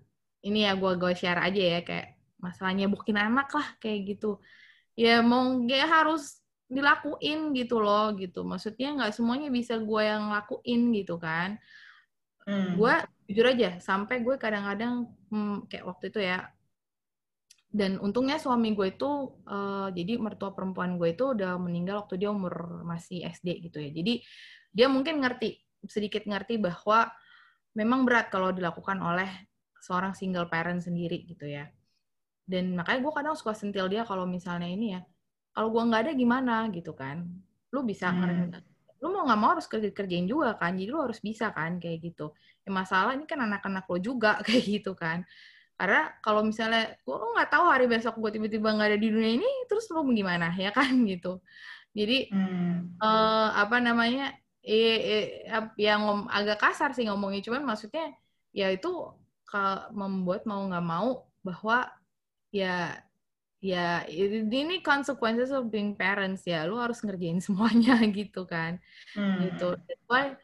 ini ya gue gue share aja ya kayak masalahnya bukin anak lah kayak gitu. Ya mau gak harus dilakuin gitu loh gitu. Maksudnya nggak semuanya bisa gue yang lakuin gitu kan. Hmm. gue jujur aja sampai gue kadang-kadang hmm, kayak waktu itu ya. Dan untungnya suami gue itu uh, jadi mertua perempuan gue itu udah meninggal waktu dia umur masih SD gitu ya. Jadi dia mungkin ngerti sedikit ngerti bahwa memang berat kalau dilakukan oleh seorang single parent sendiri gitu ya. Dan makanya gue kadang suka sentil dia kalau misalnya ini ya kalau gue nggak ada gimana gitu kan. Lu bisa hmm. lu mau nggak mau harus kerja kerjain juga kan. Jadi lu harus bisa kan kayak gitu. Ya masalah ini kan anak-anak lo juga kayak gitu kan. Karena kalau misalnya gue nggak tahu hari besok gue tiba-tiba nggak ada di dunia ini terus lu gimana? Ya kan gitu. Jadi hmm. uh, apa namanya eh, eh, yang agak kasar sih ngomongnya. Cuman maksudnya ya itu membuat mau nggak mau bahwa ya ya ini consequences of being parents ya lu harus ngerjain semuanya gitu kan hmm. gitu That's why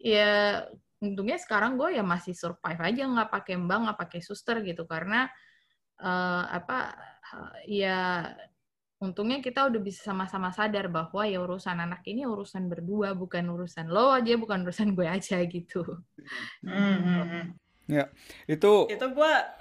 ya untungnya sekarang gue ya masih survive aja nggak pakai mbak nggak pakai suster gitu karena uh, apa ya untungnya kita udah bisa sama-sama sadar bahwa ya urusan anak ini urusan berdua bukan urusan lo aja bukan urusan gue aja gitu. Mm -hmm. Ya, itu itu gua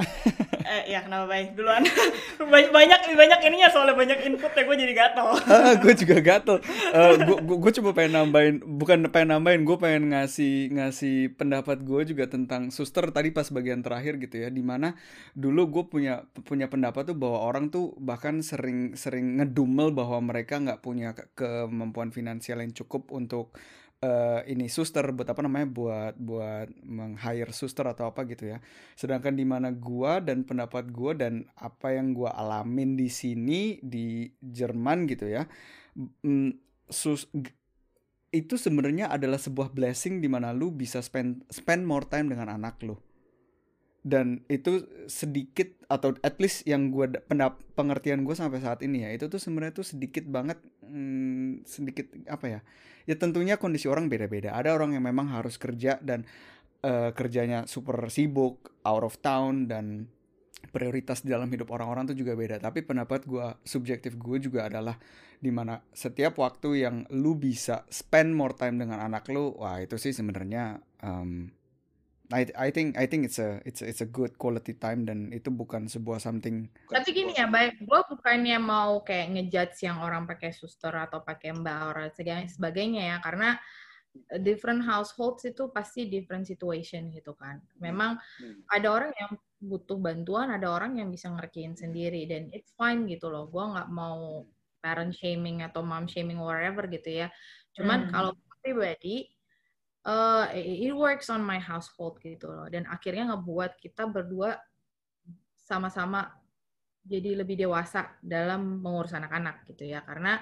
eh ya kenapa baik duluan. banyak banyak banyak ininya soalnya banyak input ya gue jadi gatel. ah, gue juga gatel. Uh, gue gue cuma pengen nambahin bukan pengen nambahin, gue pengen ngasih ngasih pendapat gue juga tentang suster tadi pas bagian terakhir gitu ya, di mana dulu gue punya punya pendapat tuh bahwa orang tuh bahkan sering sering ngedumel bahwa mereka nggak punya kemampuan finansial yang cukup untuk uh, ini suster buat apa namanya buat buat meng-hire suster atau apa gitu ya. Sedangkan di mana gua dan pendapat gua dan apa yang gua alamin di sini di Jerman gitu ya. Mm, sus itu sebenarnya adalah sebuah blessing di mana lu bisa spend spend more time dengan anak lu dan itu sedikit atau at least yang gue pendap pengertian gue sampai saat ini ya itu tuh sebenarnya tuh sedikit banget hmm, sedikit apa ya ya tentunya kondisi orang beda-beda. Ada orang yang memang harus kerja dan uh, kerjanya super sibuk out of town dan prioritas di dalam hidup orang-orang tuh juga beda. Tapi pendapat gue subjektif gue juga adalah di mana setiap waktu yang lu bisa spend more time dengan anak lu wah itu sih sebenarnya um, I I think I think it's a it's a, it's a good quality time dan itu bukan sebuah something. Tapi gini ya, baik, gue bukannya mau kayak ngejudge yang orang pakai suster atau pakai mbak orang sebagainya ya, karena different households itu pasti different situation gitu kan. Memang hmm. ada orang yang butuh bantuan, ada orang yang bisa ngerjain sendiri dan it's fine gitu loh. Gue nggak mau parent shaming atau mom shaming whatever gitu ya. Cuman hmm. kalau pribadi uh, it works on my household gitu loh dan akhirnya ngebuat kita berdua sama-sama jadi lebih dewasa dalam mengurus anak-anak gitu ya karena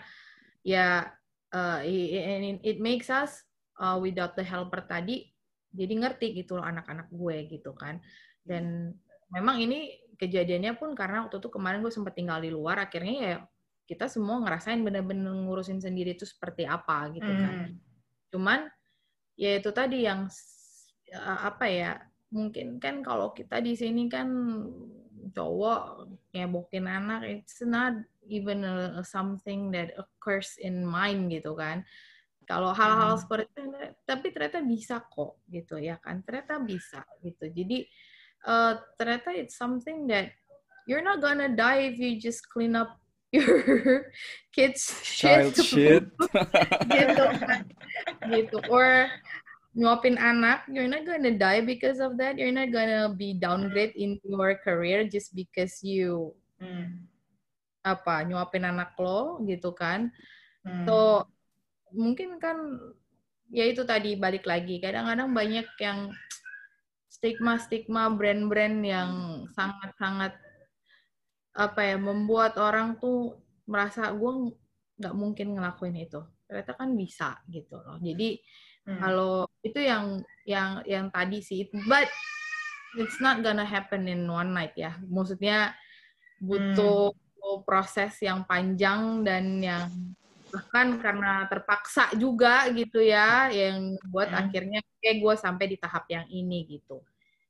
ya uh, it, it makes us uh, without the helper tadi jadi ngerti gitu loh anak-anak gue gitu kan dan memang ini kejadiannya pun karena waktu itu kemarin gue sempat tinggal di luar akhirnya ya kita semua ngerasain bener-bener ngurusin sendiri itu seperti apa gitu kan. Hmm. Cuman ya itu tadi yang apa ya mungkin kan kalau kita di sini kan cowok ngebokin anak it's not even a, something that occurs in mind gitu kan. Kalau hal-hal hmm. seperti itu tapi ternyata bisa kok gitu ya kan? Ternyata bisa gitu. Jadi uh, ternyata it's something that you're not gonna die if you just clean up your kids child shit, gitu. Gitu. Or nyuapin anak you're not gonna die because of that. You're not gonna be downgrade in your career just because you hmm. apa nyuapin anak lo gitu kan. Hmm. so mungkin kan ya itu tadi balik lagi. Kadang-kadang banyak yang stigma-stigma brand-brand yang sangat-sangat apa ya membuat orang tuh merasa gue nggak mungkin ngelakuin itu ternyata kan bisa gitu loh jadi hmm. kalau itu yang yang yang tadi sih but it's not gonna happen in one night ya maksudnya butuh hmm. proses yang panjang dan yang bahkan karena terpaksa juga gitu ya yang buat hmm. akhirnya kayak gue sampai di tahap yang ini gitu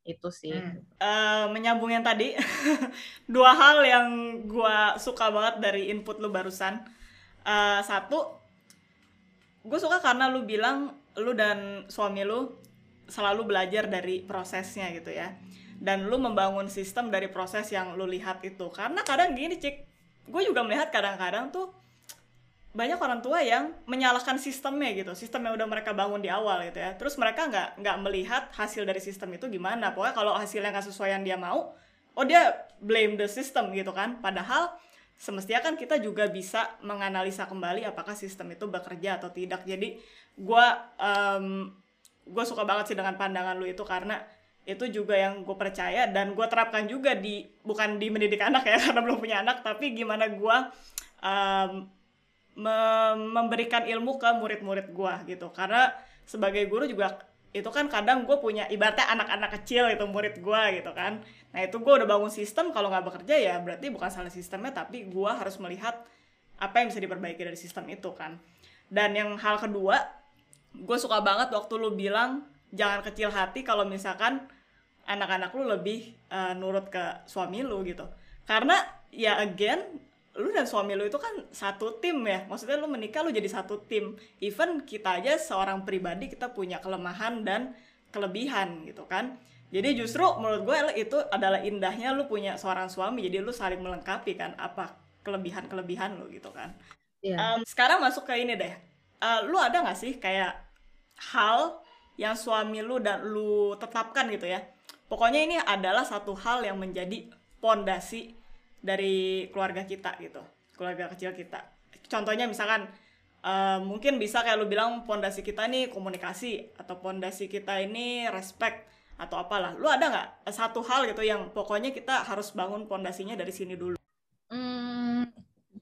itu sih. Hmm. uh, menyambung yang tadi dua hal yang gue suka banget dari input lu barusan. Uh, satu gue suka karena lu bilang lu dan suami lu selalu belajar dari prosesnya gitu ya. Dan lu membangun sistem dari proses yang lu lihat itu. Karena kadang gini cik gue juga melihat kadang-kadang tuh banyak orang tua yang menyalahkan sistemnya gitu sistem yang udah mereka bangun di awal gitu ya. Terus mereka nggak nggak melihat hasil dari sistem itu gimana. Pokoknya kalau hasilnya nggak sesuai yang dia mau oh dia blame the system gitu kan. Padahal semestinya kan kita juga bisa menganalisa kembali apakah sistem itu bekerja atau tidak. Jadi gue um, gue suka banget sih dengan pandangan lu itu karena itu juga yang gue percaya dan gue terapkan juga di bukan di mendidik anak ya karena belum punya anak tapi gimana gue um, memberikan ilmu ke murid-murid gue gitu. Karena sebagai guru juga itu kan kadang gue punya ibaratnya anak-anak kecil itu murid gue gitu kan. Nah itu gue udah bangun sistem kalau nggak bekerja ya berarti bukan salah sistemnya tapi gue harus melihat apa yang bisa diperbaiki dari sistem itu kan. Dan yang hal kedua gue suka banget waktu lu bilang jangan kecil hati kalau misalkan anak-anak lu lebih uh, nurut ke suami lu gitu. Karena ya again lu dan suami lu itu kan satu tim ya. Maksudnya lu menikah lu jadi satu tim. Even kita aja seorang pribadi kita punya kelemahan dan kelebihan gitu kan. Jadi justru menurut gue itu adalah indahnya lu punya seorang suami. Jadi lu saling melengkapi kan apa kelebihan kelebihan lu gitu kan. Yeah. um, sekarang masuk ke ini deh. Uh, lu ada gak sih kayak hal yang suami lu dan lu tetapkan gitu ya? Pokoknya ini adalah satu hal yang menjadi pondasi dari keluarga kita gitu keluarga kecil kita. Contohnya misalkan uh, mungkin bisa kayak lu bilang pondasi kita ini komunikasi atau pondasi kita ini respect atau apalah. Lu ada nggak satu hal gitu yang pokoknya kita harus bangun pondasinya dari sini dulu? Hmm,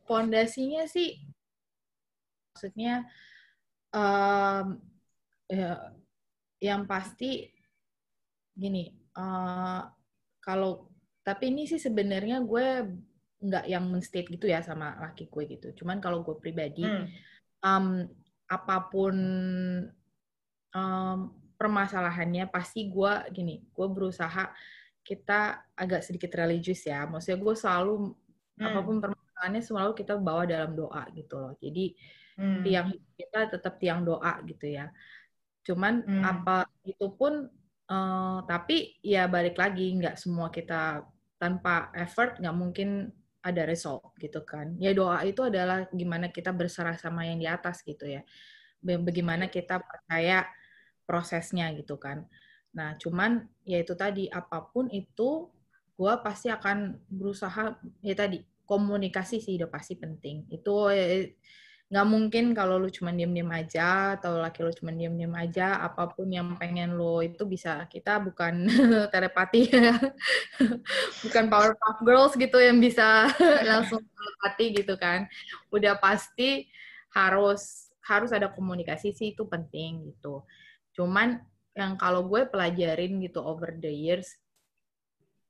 pondasinya sih maksudnya um, ya, yang pasti gini uh, kalau tapi ini sih sebenarnya gue nggak yang menstate gitu ya sama laki gue gitu. Cuman kalau gue pribadi, hmm. um, apa pun um, permasalahannya pasti gue gini, gue berusaha kita agak sedikit religius ya. Maksudnya gue selalu hmm. apa pun permasalahannya selalu kita bawa dalam doa gitu loh. Jadi hmm. tiang kita tetap tiang doa gitu ya. Cuman hmm. apa itu pun uh, tapi ya balik lagi nggak semua kita tanpa effort nggak mungkin ada result gitu kan. Ya doa itu adalah gimana kita berserah sama yang di atas gitu ya. Bagaimana kita percaya prosesnya gitu kan. Nah cuman ya itu tadi apa pun itu gue pasti akan berusaha ya tadi komunikasi sih udah pasti penting. Itu ya, nggak mungkin kalau lu cuma diem-diem aja atau laki lu cuma diem-diem aja apa pun yang pengen lu itu bisa kita bukan telepati bukan powerpuff girls gitu yang bisa langsung telepati gitu kan. Udah pasti harus harus ada komunikasi sih itu penting gitu. Cuman yang kalau gue pelajarin gitu over the years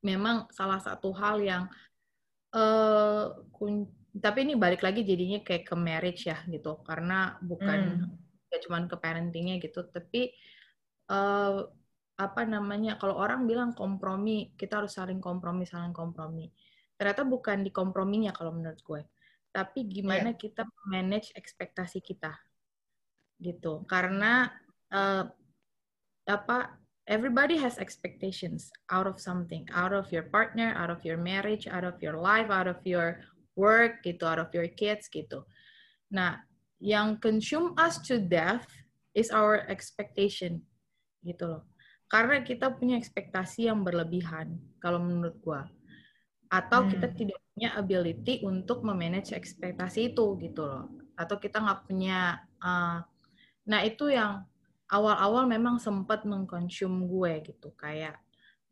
memang salah satu hal yang uh, tapi ini balik lagi jadinya kayak ke marriage ya gitu. Karena bukan hmm. ya cuman ke parentingnya gitu. Tapi uh, apa namanya kalau orang bilang kompromi kita harus saling kompromi saling kompromi. Ternyata bukan di komprominya kalau menurut gue. Tapi gimana yeah. kita manage ekspektasi kita gitu. Karena uh, apa everybody has expectations out of something, out of your partner, out of your marriage, out of your life, out of your work gitu, out of your kids gitu. Nah, yang consume us to death is our expectation gitu loh. Karena kita punya ekspektasi yang berlebihan kalau menurut gua. Atau hmm. kita tidak punya ability untuk memanage ekspektasi itu gitu loh. Atau kita nggak punya uh, nah itu yang awal-awal memang sempat mengkonsum gue gitu kayak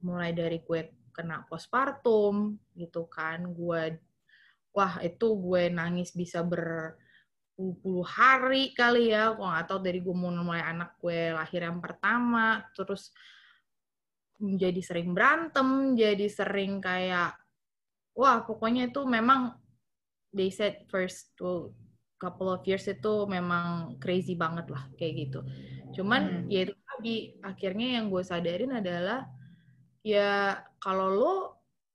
mulai dari gue kena postpartum gitu kan gue wah itu gue nangis bisa ber puluh hari kali ya kok atau dari gue mau mulai anak gue lahir yang pertama terus jadi sering berantem jadi sering kayak wah pokoknya itu memang they said first two couple of years itu memang crazy banget lah kayak gitu cuman hmm. ya itu tadi akhirnya yang gue sadarin adalah ya kalau lo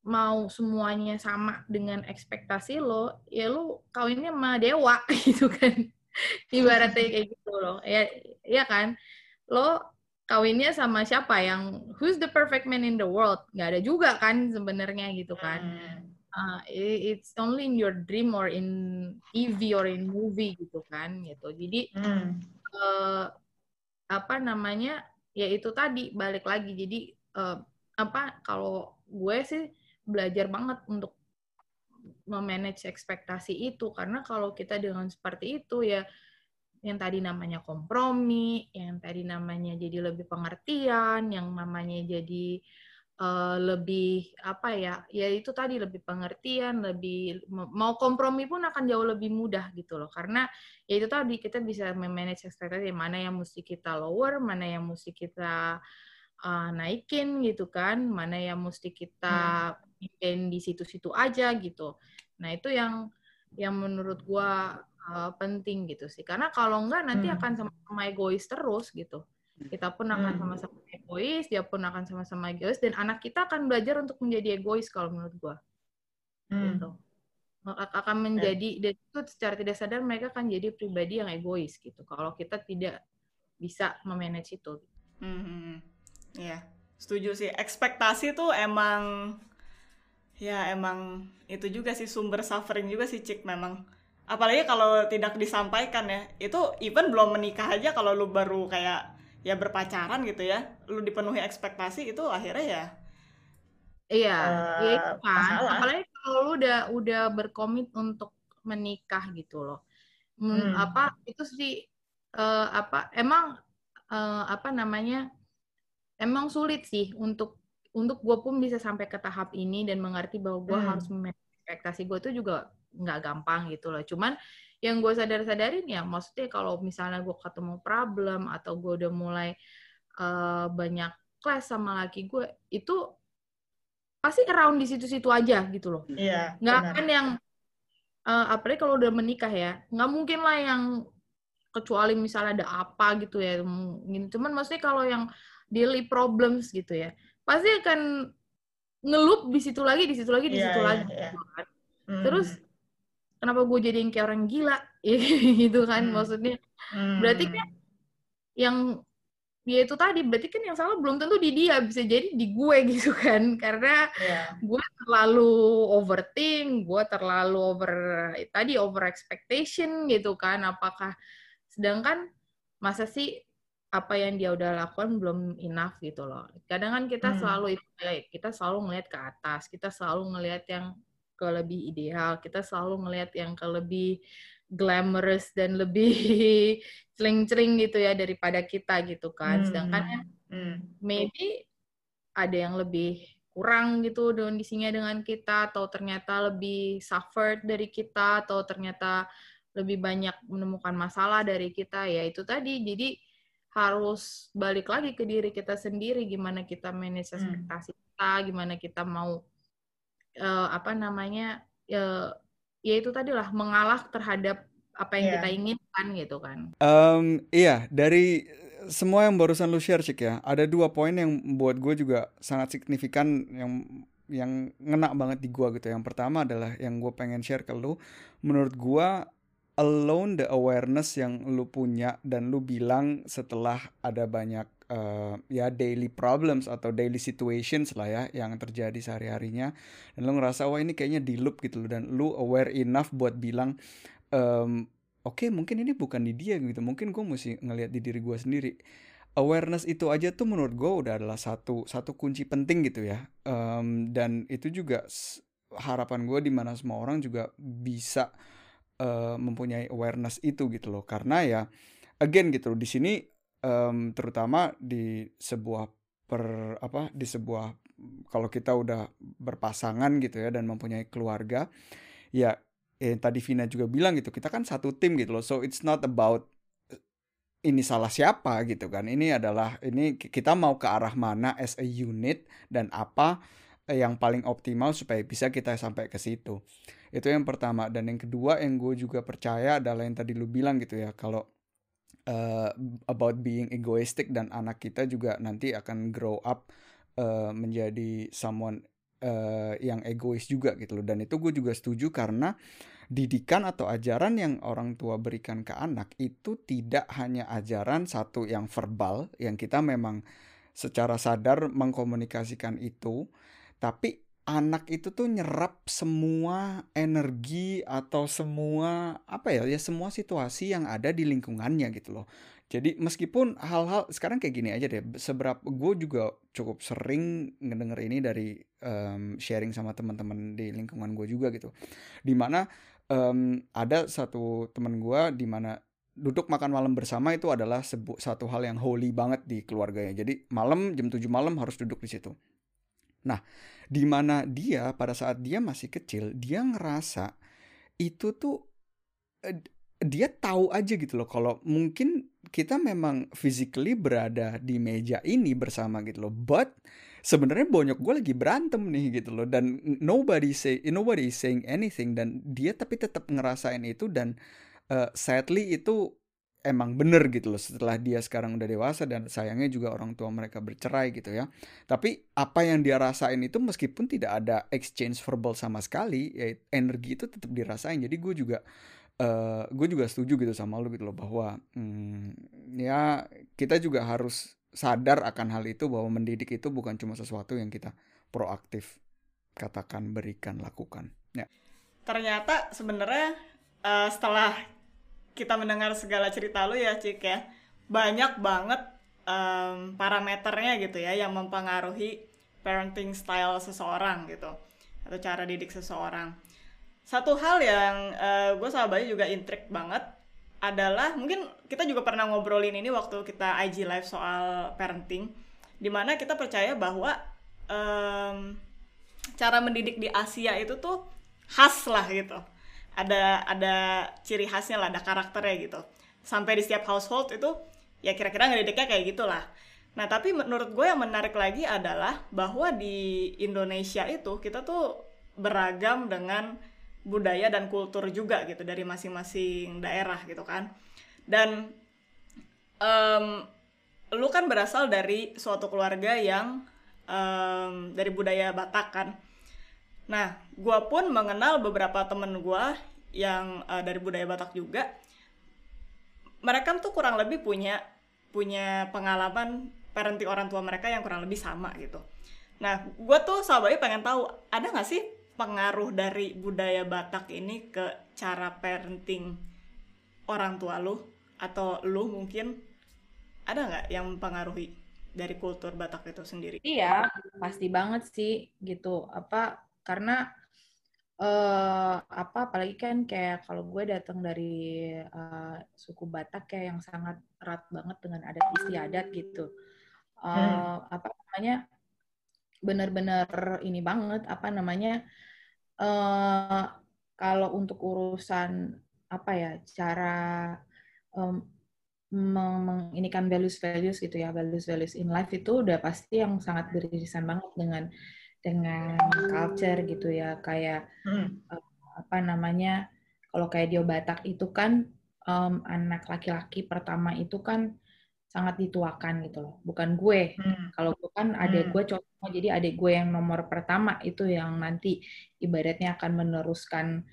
mau semuanya sama dengan ekspektasi lo, ya lo kawinnya sama dewa gitu kan. Ibaratnya kayak gitu loh. Ya, ya kan? Lo kawinnya sama siapa yang who's the perfect man in the world? Gak ada juga kan sebenarnya gitu kan. Uh, it's only in your dream or in TV or in movie gitu kan gitu. Jadi hmm. uh, apa namanya? Ya itu tadi balik lagi. Jadi uh, apa kalau gue sih belajar banget untuk memanage ekspektasi itu. Karena kalau kita dengan seperti itu ya yang tadi namanya kompromi, yang tadi namanya jadi lebih pengertian, yang namanya jadi uh, lebih apa ya, ya itu tadi lebih pengertian, lebih mau kompromi pun akan jauh lebih mudah gitu loh, karena ya itu tadi kita bisa memanage ekspektasi mana yang mesti kita lower, mana yang mesti kita uh, naikin gitu kan, mana yang mesti kita hmm maintain di situ-situ aja gitu. Nah itu yang yang menurut gua uh, penting gitu sih. Karena kalau enggak nanti hmm. akan sama-sama egois terus gitu. Kita pun akan hmm. sama-sama egois, dia pun akan sama-sama egois, dan anak kita akan belajar untuk menjadi egois kalau menurut gua. Hmm. Gitu. Akan menjadi, dan itu secara tidak sadar mereka akan jadi pribadi yang egois gitu. Kalau kita tidak bisa memanage itu. Hmm. hmm, hmm. Iya, setuju sih. Ekspektasi tuh emang Ya emang itu juga sih sumber suffering juga sih Cik memang. Apalagi kalau tidak disampaikan ya. Itu even belum menikah aja kalau lu baru kayak ya berpacaran gitu ya. Lu dipenuhi ekspektasi itu akhirnya ya Iya, uh, ya itu kan. Masalah. Apalagi kalau lu udah udah berkomit untuk menikah gitu loh. Hmm. Apa itu sih uh, apa emang uh, apa namanya? Emang sulit sih untuk untuk gue pun bisa sampai ke tahap ini dan mengerti bahwa gue hmm. harus ekspektasi gue itu juga nggak gampang gitu loh. Cuman yang gue sadar-sadarin ya, maksudnya kalau misalnya gue ketemu problem atau gue udah mulai uh, banyak kelas sama laki gue, itu pasti around di situ-situ aja gitu loh. Iya. Nggak akan yang uh, apalagi kalau udah menikah ya, nggak mungkin lah yang kecuali misalnya ada apa gitu ya. Cuman maksudnya kalau yang daily problems gitu ya pasti akan ngelup di situ lagi, di situ lagi, di yeah, situ yeah, lagi. Yeah. Gitu kan. Mm. Terus kenapa gue jadi yang kayak orang gila? gitu kan mm. maksudnya. Mm. Berarti kan yang ya itu tadi berarti kan yang salah belum tentu di dia bisa jadi di gue gitu kan karena yeah. gue terlalu overthink gue terlalu over tadi over expectation gitu kan apakah sedangkan masa sih apa yang dia udah lakukan belum enough gitu loh. Kadang kan kita hmm. selalu itu kita selalu ngelihat ke atas, kita selalu ngelihat yang ke lebih ideal, kita selalu ngelihat yang ke lebih glamorous dan lebih celing-celing gitu ya daripada kita gitu kan. Hmm. Sedangkan ya, hmm. maybe ada yang lebih kurang gitu kondisinya dengan kita atau ternyata lebih suffered dari kita atau ternyata lebih banyak menemukan masalah dari kita ya itu tadi. Jadi harus balik lagi ke diri kita sendiri gimana kita manage hmm. ekspektasi hmm. kita gimana kita mau uh, apa namanya uh, ya itu tadi lah mengalah terhadap apa yang yeah. kita inginkan gitu kan um, iya dari semua yang barusan lu share cik ya ada dua poin yang buat gue juga sangat signifikan yang yang ngena banget di gue gitu yang pertama adalah yang gue pengen share ke lu menurut gue alone the awareness yang lu punya dan lu bilang setelah ada banyak uh, ya daily problems atau daily situations lah ya yang terjadi sehari-harinya dan lu ngerasa wah ini kayaknya di loop gitu loh dan lu aware enough buat bilang um, oke okay, mungkin ini bukan di dia gitu. Mungkin gue mesti ngelihat di diri gue sendiri. Awareness itu aja tuh menurut gue udah adalah satu satu kunci penting gitu ya. Um, dan itu juga harapan gue di mana semua orang juga bisa uh, mempunyai awareness itu gitu loh. Karena ya again gitu loh di sini um, terutama di sebuah per apa di sebuah kalau kita udah berpasangan gitu ya dan mempunyai keluarga ya eh, tadi Vina juga bilang gitu kita kan satu tim gitu loh. So it's not about ini salah siapa gitu kan. Ini adalah ini kita mau ke arah mana as a unit dan apa yang paling optimal supaya bisa kita sampai ke situ. Itu yang pertama. Dan yang kedua yang gue juga percaya adalah yang tadi lu bilang gitu ya. Kalau uh, about being egoistic dan anak kita juga nanti akan grow up uh, menjadi someone uh, yang egois juga gitu loh. Dan itu gue juga setuju karena didikan atau ajaran yang orang tua berikan ke anak itu tidak hanya ajaran satu yang verbal yang kita memang secara sadar mengkomunikasikan itu tapi anak itu tuh nyerap semua energi atau semua apa ya ya semua situasi yang ada di lingkungannya gitu loh. Jadi meskipun hal-hal sekarang kayak gini aja deh seberapa gue juga cukup sering ngedenger ini dari um, sharing sama teman-teman di lingkungan gue juga gitu. Di mana um, ada satu teman gue di mana duduk makan malam bersama itu adalah satu hal yang holy banget di keluarganya. Jadi malam jam 7 malam harus duduk di situ Nah, di mana dia pada saat dia masih kecil, dia ngerasa itu tuh eh, dia tahu aja gitu loh kalau mungkin kita memang physically berada di meja ini bersama gitu loh but sebenarnya bonyok gue lagi berantem nih gitu loh dan nobody say nobody saying anything dan dia tapi tetap ngerasain itu dan uh, sadly itu emang bener gitu loh setelah dia sekarang udah dewasa dan sayangnya juga orang tua mereka bercerai gitu ya. Tapi apa yang dia rasain itu meskipun tidak ada exchange verbal sama sekali ya energi itu tetap dirasain. Jadi gue juga uh, gue juga setuju gitu sama lo gitu loh bahwa hmm, ya kita juga harus sadar akan hal itu bahwa mendidik itu bukan cuma sesuatu yang kita proaktif katakan berikan lakukan. Ya. Ternyata sebenarnya uh, setelah kita mendengar segala cerita lu ya Cik ya. Banyak banget um, parameternya gitu ya yang mempengaruhi parenting style seseorang gitu atau cara didik seseorang. Satu hal yang uh, gue sama Bayu juga intrik banget adalah mungkin kita juga pernah ngobrolin ini waktu kita IG live soal parenting di mana kita percaya bahwa um, cara mendidik di Asia itu tuh khas lah gitu ada ada ciri khasnya lah, ada karakternya gitu. Sampai di setiap household itu ya kira-kira ngedidiknya kayak gitulah. Nah, tapi menurut gue yang menarik lagi adalah bahwa di Indonesia itu kita tuh beragam dengan budaya dan kultur juga gitu dari masing-masing daerah gitu kan. Dan um, lu kan berasal dari suatu keluarga yang um, dari budaya Batak kan. Nah, gue pun mengenal beberapa temen gue yang uh, dari budaya Batak juga. Mereka tuh kurang lebih punya punya pengalaman parenting orang tua mereka yang kurang lebih sama gitu. Nah, gue tuh sahabatnya pengen tahu ada nggak sih pengaruh dari budaya Batak ini ke cara parenting orang tua lu atau lu mungkin ada nggak yang mempengaruhi dari kultur Batak itu sendiri? Iya, pasti banget sih gitu. Apa karena uh, apa apalagi kan kayak kalau gue datang dari uh, suku Batak kayak yang sangat erat banget dengan adat istiadat gitu uh, hmm. apa namanya benar-benar ini banget apa namanya uh, kalau untuk urusan apa ya cara um, meng kan values values gitu ya values values in life itu udah pasti yang sangat beririsan banget dengan dengan culture gitu ya kayak hmm. uh, apa namanya kalau kayak di Batak itu kan um, anak laki-laki pertama itu kan sangat dituakan gitu loh bukan gue hmm. kalau gue kan adik hmm. gue cowok jadi adik gue yang nomor pertama itu yang nanti ibaratnya akan meneruskan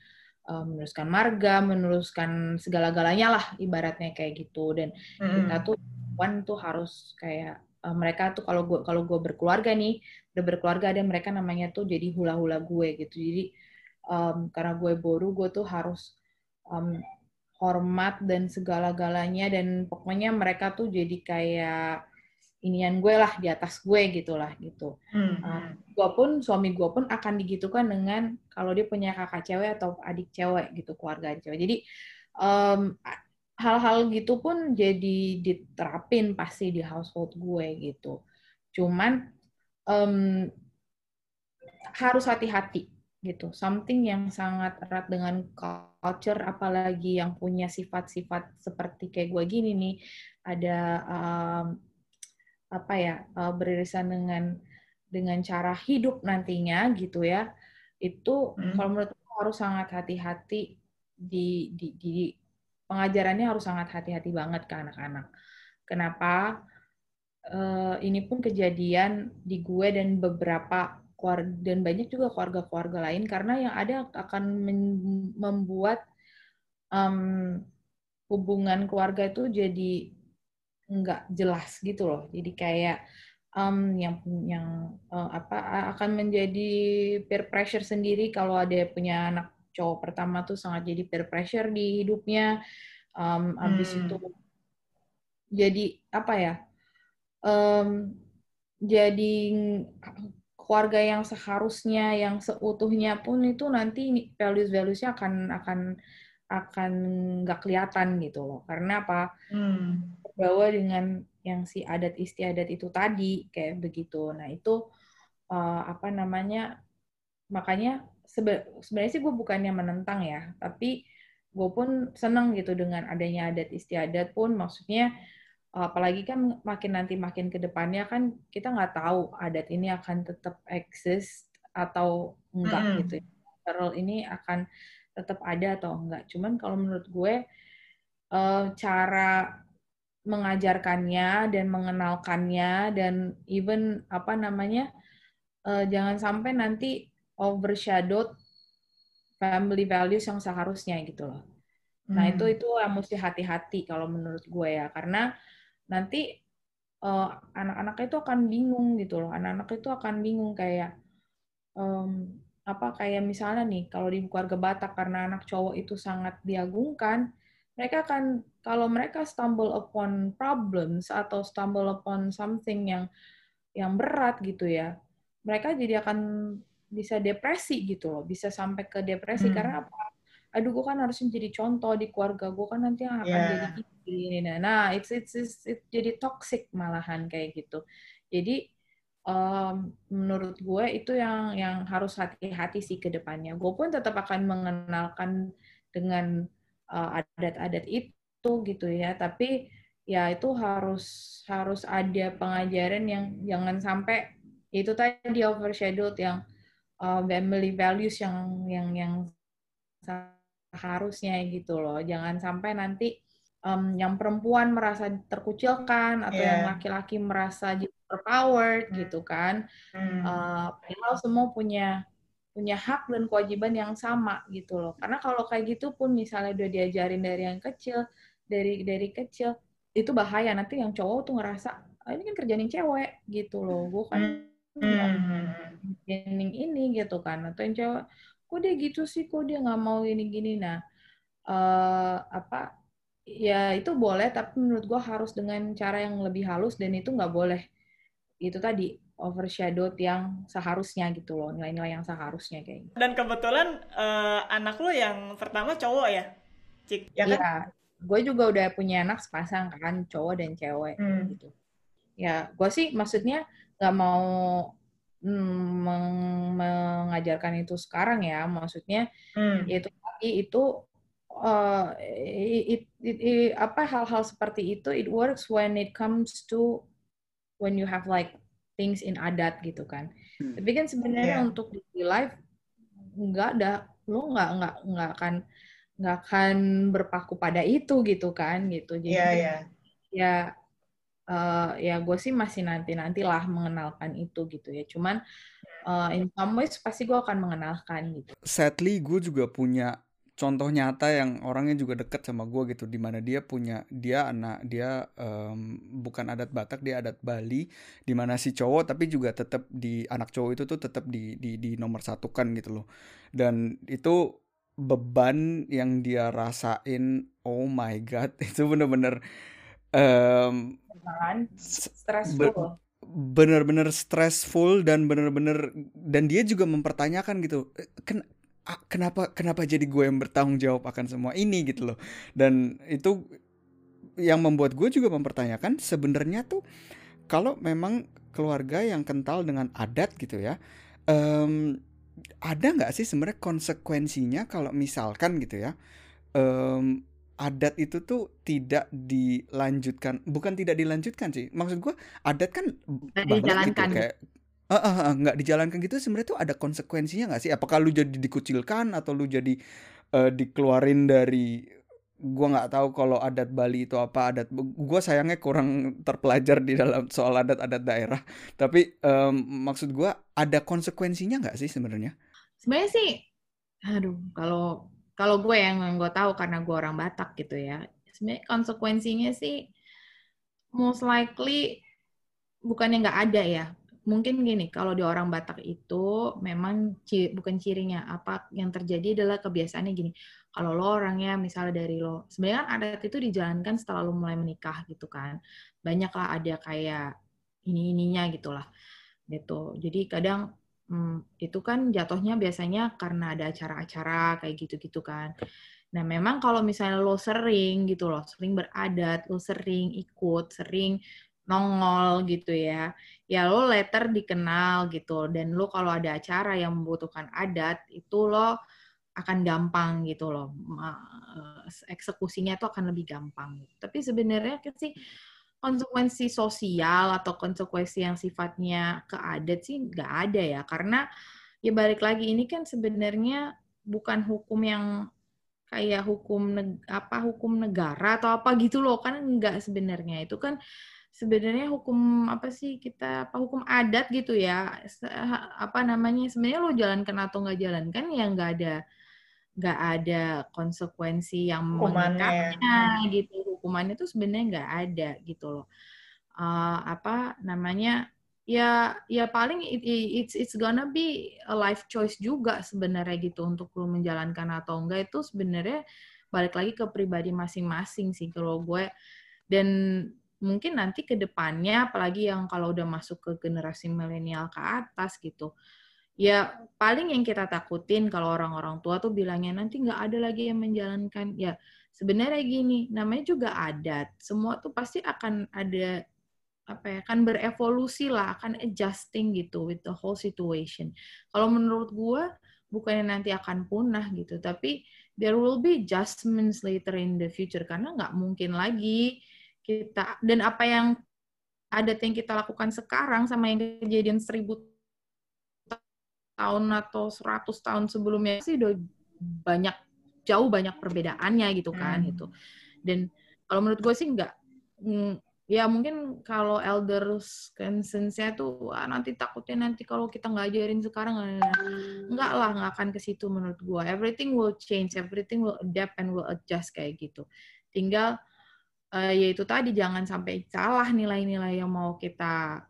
uh, meneruskan marga, meneruskan segala-galanya lah ibaratnya kayak gitu dan mm. kita tuh one tuh harus kayak uh, mereka tuh kalau gue kalau gue berkeluarga nih udah berkeluarga ada mereka namanya tuh jadi hula-hula gue gitu jadi um, karena gue boru gue tuh harus um, hormat dan segala-galanya dan pokoknya mereka tuh jadi kayak inian gue lah di atas gue gitulah gitu. Hmm. Uh, gue pun suami gue pun akan digitukan dengan kalau dia punya kakak cewek atau adik cewek gitu keluarga cewek. Jadi um, hal-hal gitu pun jadi diterapin pasti di household gue gitu. Cuman um, harus hati-hati gitu. Something yang sangat erat dengan culture, apalagi yang punya sifat-sifat seperti kayak gue gini nih, ada um, apa ya uh, beririsan dengan dengan cara hidup nantinya gitu ya itu hmm. kalau menurut aku harus sangat hati-hati di, di, di pengajarannya harus sangat hati-hati banget ke anak-anak. Kenapa? Uh, ini pun kejadian di gue dan beberapa keluarga dan banyak juga keluarga-keluarga lain karena yang ada akan membuat um, hubungan keluarga itu jadi nggak jelas gitu loh. Jadi kayak um, yang yang uh, apa akan menjadi peer pressure sendiri kalau ada punya anak cowok pertama tuh sangat jadi peer pressure di hidupnya. Um, habis hmm. itu jadi apa ya? Um, jadi keluarga yang seharusnya yang seutuhnya pun itu nanti values valuesnya akan akan akan nggak kelihatan gitu loh karena apa hmm terbawa dengan yang si adat istiadat itu tadi kayak begitu. Nah itu uh, apa namanya makanya sebenarnya sih gue bukannya menentang ya, tapi gue pun seneng gitu dengan adanya adat istiadat pun maksudnya apalagi kan makin nanti makin ke depannya kan kita nggak tahu adat ini akan tetap eksis atau enggak mm. gitu. Terus ini akan tetap ada atau enggak. Cuman kalau menurut gue uh, cara mengajarkannya dan mengenalkannya dan even apa namanya uh, jangan sampai nanti overshadowed family values yang seharusnya gitu loh. Nah itu hmm. itu yang mesti hati-hati kalau menurut gue ya karena nanti uh, anak-anak itu akan bingung gitu loh. Anak-anak itu akan bingung kayak um, apa kayak misalnya nih kalau di keluarga Batak karena anak cowok itu sangat diagungkan, mereka akan kalau mereka stumble upon problems atau stumble upon something yang yang berat gitu ya mereka jadi akan bisa depresi gitu loh bisa sampai ke depresi hmm. karena apa? Aduh gue kan harusnya jadi contoh di keluarga gue kan nanti yang akan yeah. jadi ini nah nah it's, it's, it's, it's jadi toxic malahan kayak gitu. Jadi um, menurut gue itu yang yang harus hati-hati sih ke depannya. Gue pun tetap akan mengenalkan dengan uh, adat-adat itu gitu ya. Tapi ya itu harus harus ada pengajaran yang jangan sampai itu tadi overshadowed yang uh, family values yang yang yang seharusnya gitu loh jangan sampai nanti um, yang perempuan merasa terkucilkan atau yeah. yang laki-laki merasa overpowered gitu kan hmm. uh, padahal semua punya punya hak dan kewajiban yang sama gitu loh. Karena kalau kayak gitu pun misalnya udah diajarin dari yang kecil, dari dari kecil itu bahaya nanti yang cowok tuh ngerasa ah, ini kan kerjaan cewek gitu loh. Gue kan hmm. Ini gitu kan. Atau yang cewek kok dia gitu sih, kok dia nggak mau gini-gini. Nah, uh, apa ya itu boleh tapi menurut gue harus dengan cara yang lebih halus dan itu nggak boleh itu tadi overshadowed yang seharusnya gitu loh nilai-nilai yang seharusnya kayak gitu. Dan kebetulan uh, anak lo yang pertama cowok ya, Cik? Ya kan? Iya, gue juga udah punya anak sepasang kan cowok dan cewek hmm. gitu. Ya, gue sih maksudnya nggak mau mm, meng mengajarkan itu sekarang ya, maksudnya hmm. itu tadi itu uh, it, it, it, apa hal-hal seperti itu it works when it comes to when you have like things in adat gitu kan. Hmm. Tapi kan sebenarnya yeah. untuk di live nggak ada lo nggak nggak nggak akan nggak akan berpaku pada itu gitu kan gitu. Jadi yeah, yeah. ya uh, ya gue sih masih nanti nantilah mengenalkan itu gitu ya. Cuman uh, in some ways pasti gue akan mengenalkan gitu. Sadly gue juga punya contoh nyata yang orangnya juga deket sama gue gitu di mana dia punya dia anak dia um, bukan adat Batak dia adat Bali di mana si cowok tapi juga tetap di anak cowok itu tuh tetap di di di nomor satu kan gitu loh dan itu beban yang dia rasain oh my god itu bener-bener um, stressful. bener-bener stressful dan bener-bener dan dia juga mempertanyakan gitu ken kenapa kenapa jadi gue yang bertanggung jawab akan semua ini? Gitu loh. Dan itu yang membuat gue juga mempertanyakan sebenarnya tuh kalau memang keluarga yang kental dengan adat gitu ya um, ada nggak sih sebenarnya konsekuensinya kalau misalkan gitu ya um, adat itu tuh tidak dilanjutkan bukan tidak dilanjutkan sih. Maksud gue adat kan gitu, dijalankan. gitu, kayak uh, uh, uh, nggak dijalankan gitu sebenarnya tuh ada konsekuensinya nggak sih? Apakah lu jadi dikucilkan atau lu jadi uh, dikeluarin dari gua nggak tahu kalau adat Bali itu apa adat gua sayangnya kurang terpelajar di dalam soal adat-adat daerah. Tapi um, maksud gua ada konsekuensinya nggak sih sebenarnya? Sebenarnya sih aduh kalau kalau gue yang gue tahu karena gue orang Batak gitu ya sebenarnya konsekuensinya sih most likely bukannya nggak ada ya. Mungkin gini kalau di orang Batak itu memang ci, bukan cirinya apa yang terjadi adalah kebiasaannya gini. Kalau lo orangnya misalnya dari lo sebenarnya kan adat itu dijalankan setelah lo mulai menikah gitu kan. Banyak lah ada kayak ini ininya gitulah gitu. Jadi kadang Hmm, itu kan jatuhnya biasanya karena ada acara-acara kayak gitu-gitu kan. Nah, memang kalau misalnya lo sering gitu loh, sering beradat, lo sering ikut, sering nongol gitu ya, ya lo letter dikenal gitu. Dan lo kalau ada acara yang membutuhkan adat, itu lo akan gampang gitu loh. Eh, eksekusinya itu akan lebih gampang. Tapi sebenarnya sih konsekuensi sosial atau konsekuensi yang sifatnya keadat sih nggak ada ya. Karena ya balik lagi ini kan sebenarnya bukan hukum yang kayak hukum neg apa hukum negara atau apa gitu loh kan nggak sebenarnya. Itu kan sebenarnya hukum apa sih kita apa hukum adat gitu ya. Apa namanya sebenarnya lo jalankan atau nggak jalankan ya nggak ada nggak ada konsekuensi yang mengikatnya gitu hukumannya tuh sebenarnya nggak ada gitu loh. Uh, apa namanya ya ya paling it, it's it's gonna be a life choice juga sebenarnya gitu untuk lo menjalankan atau enggak. Itu sebenarnya balik lagi ke pribadi masing-masing sih kalau gue. Dan mungkin nanti ke depannya apalagi yang kalau udah masuk ke generasi milenial ke atas gitu ya paling yang kita takutin kalau orang-orang tua tuh bilangnya nanti nggak ada lagi yang menjalankan. Ya sebenarnya gini namanya juga adat. Semua tuh pasti akan ada apa ya akan berevolusi lah akan adjusting gitu with the whole situation. Kalau menurut gue bukannya nanti akan punah gitu tapi there will be adjustments later in the future karena nggak mungkin lagi kita dan apa yang adat yang kita lakukan sekarang sama yang kejadian seribu tahun atau 100 tahun sebelumnya sih udah banyak jauh banyak perbedaannya gitu kan hmm. gitu. Dan kalau menurut gue sih enggak mm, ya mungkin kalau elders consensnya tuh ah, nanti takutnya nanti kalau kita nggak ajarin sekarang enggak lah nggak akan ke situ menurut gue everything will change everything will adapt and will adjust kayak gitu tinggal uh, ya itu tadi jangan sampai salah nilai-nilai yang mau kita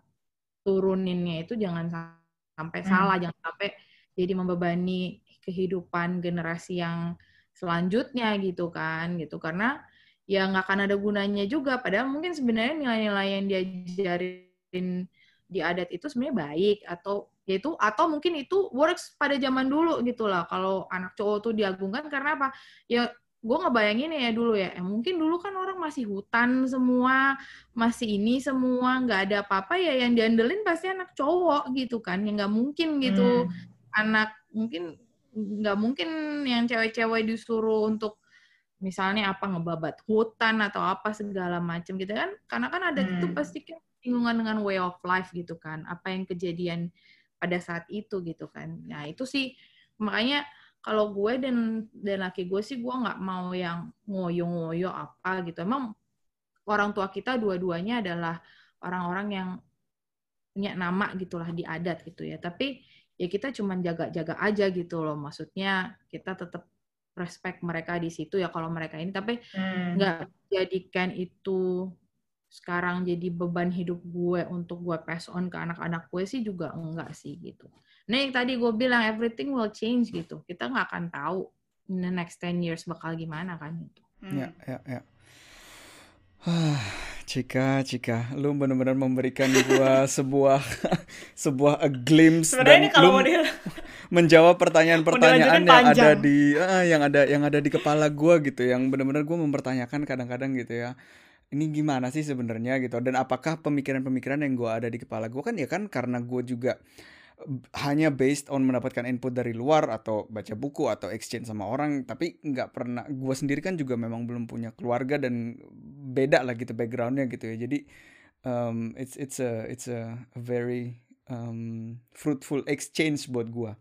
turuninnya itu jangan sampai sampai hmm. salah, jangan sampai jadi membebani kehidupan generasi yang selanjutnya gitu kan gitu. Karena ya nggak akan ada gunanya juga. Padahal mungkin sebenarnya nilai-nilai yang diajarin di adat itu sebenarnya baik. Atau yaitu atau mungkin itu works pada zaman dulu gitu lah. Kalau anak cowok tuh diagungkan karena apa? Ya gue ngebayangin ya dulu ya, eh, mungkin dulu kan orang masih hutan semua, masih ini semua, nggak ada apa-apa ya. Yang diandelin pasti anak cowok gitu kan, yang nggak mungkin gitu. Hmm. anak mungkin nggak mungkin yang cewek-cewek disuruh untuk misalnya apa ngebabat hutan atau apa segala macam gitu kan, karena kan ada hmm. itu pasti kan lingkungan dengan way of life gitu kan, apa yang kejadian pada saat itu gitu kan, nah itu sih. Makanya kalau gue dan dan laki gue sih gue nggak mau yang ngoyo-ngoyo apa gitu. Emang orang tua kita dua-duanya adalah orang-orang yang punya nama gitulah di adat gitu ya. Tapi ya kita cuma jaga-jaga aja gitu loh maksudnya kita tetap respect mereka di situ ya kalau mereka ini tapi hmm. nggak hmm. jadikan itu sekarang jadi beban hidup gue untuk gue pass on ke anak-anak gue sih juga enggak sih gitu. Nah yang tadi gue bilang everything will change gitu. Kita nggak akan tahu in the next 10 years bakal gimana kan gitu. Hmm. Ya, ya, ya. Cika, Cika, lu benar-benar memberikan gua sebuah sebuah a glimpse Sebenarnya dan lu menjawab pertanyaan-pertanyaan yang ada di uh, yang ada yang ada di kepala gua gitu, yang benar-benar gua mempertanyakan kadang-kadang gitu ya. Ini gimana sih sebenarnya? gitu. Dan apakah pemikiran-pemikiran yang gua ada di kepala gua? Kan ya kan karena gua juga hanya based on mendapatkan input dari luar atau baca buku atau exchange sama orang tapi nggak pernah gue sendiri kan juga memang belum punya keluarga dan beda lah gitu backgroundnya gitu ya. Jadi um, it's it's a it's a very um, fruitful exchange buat gue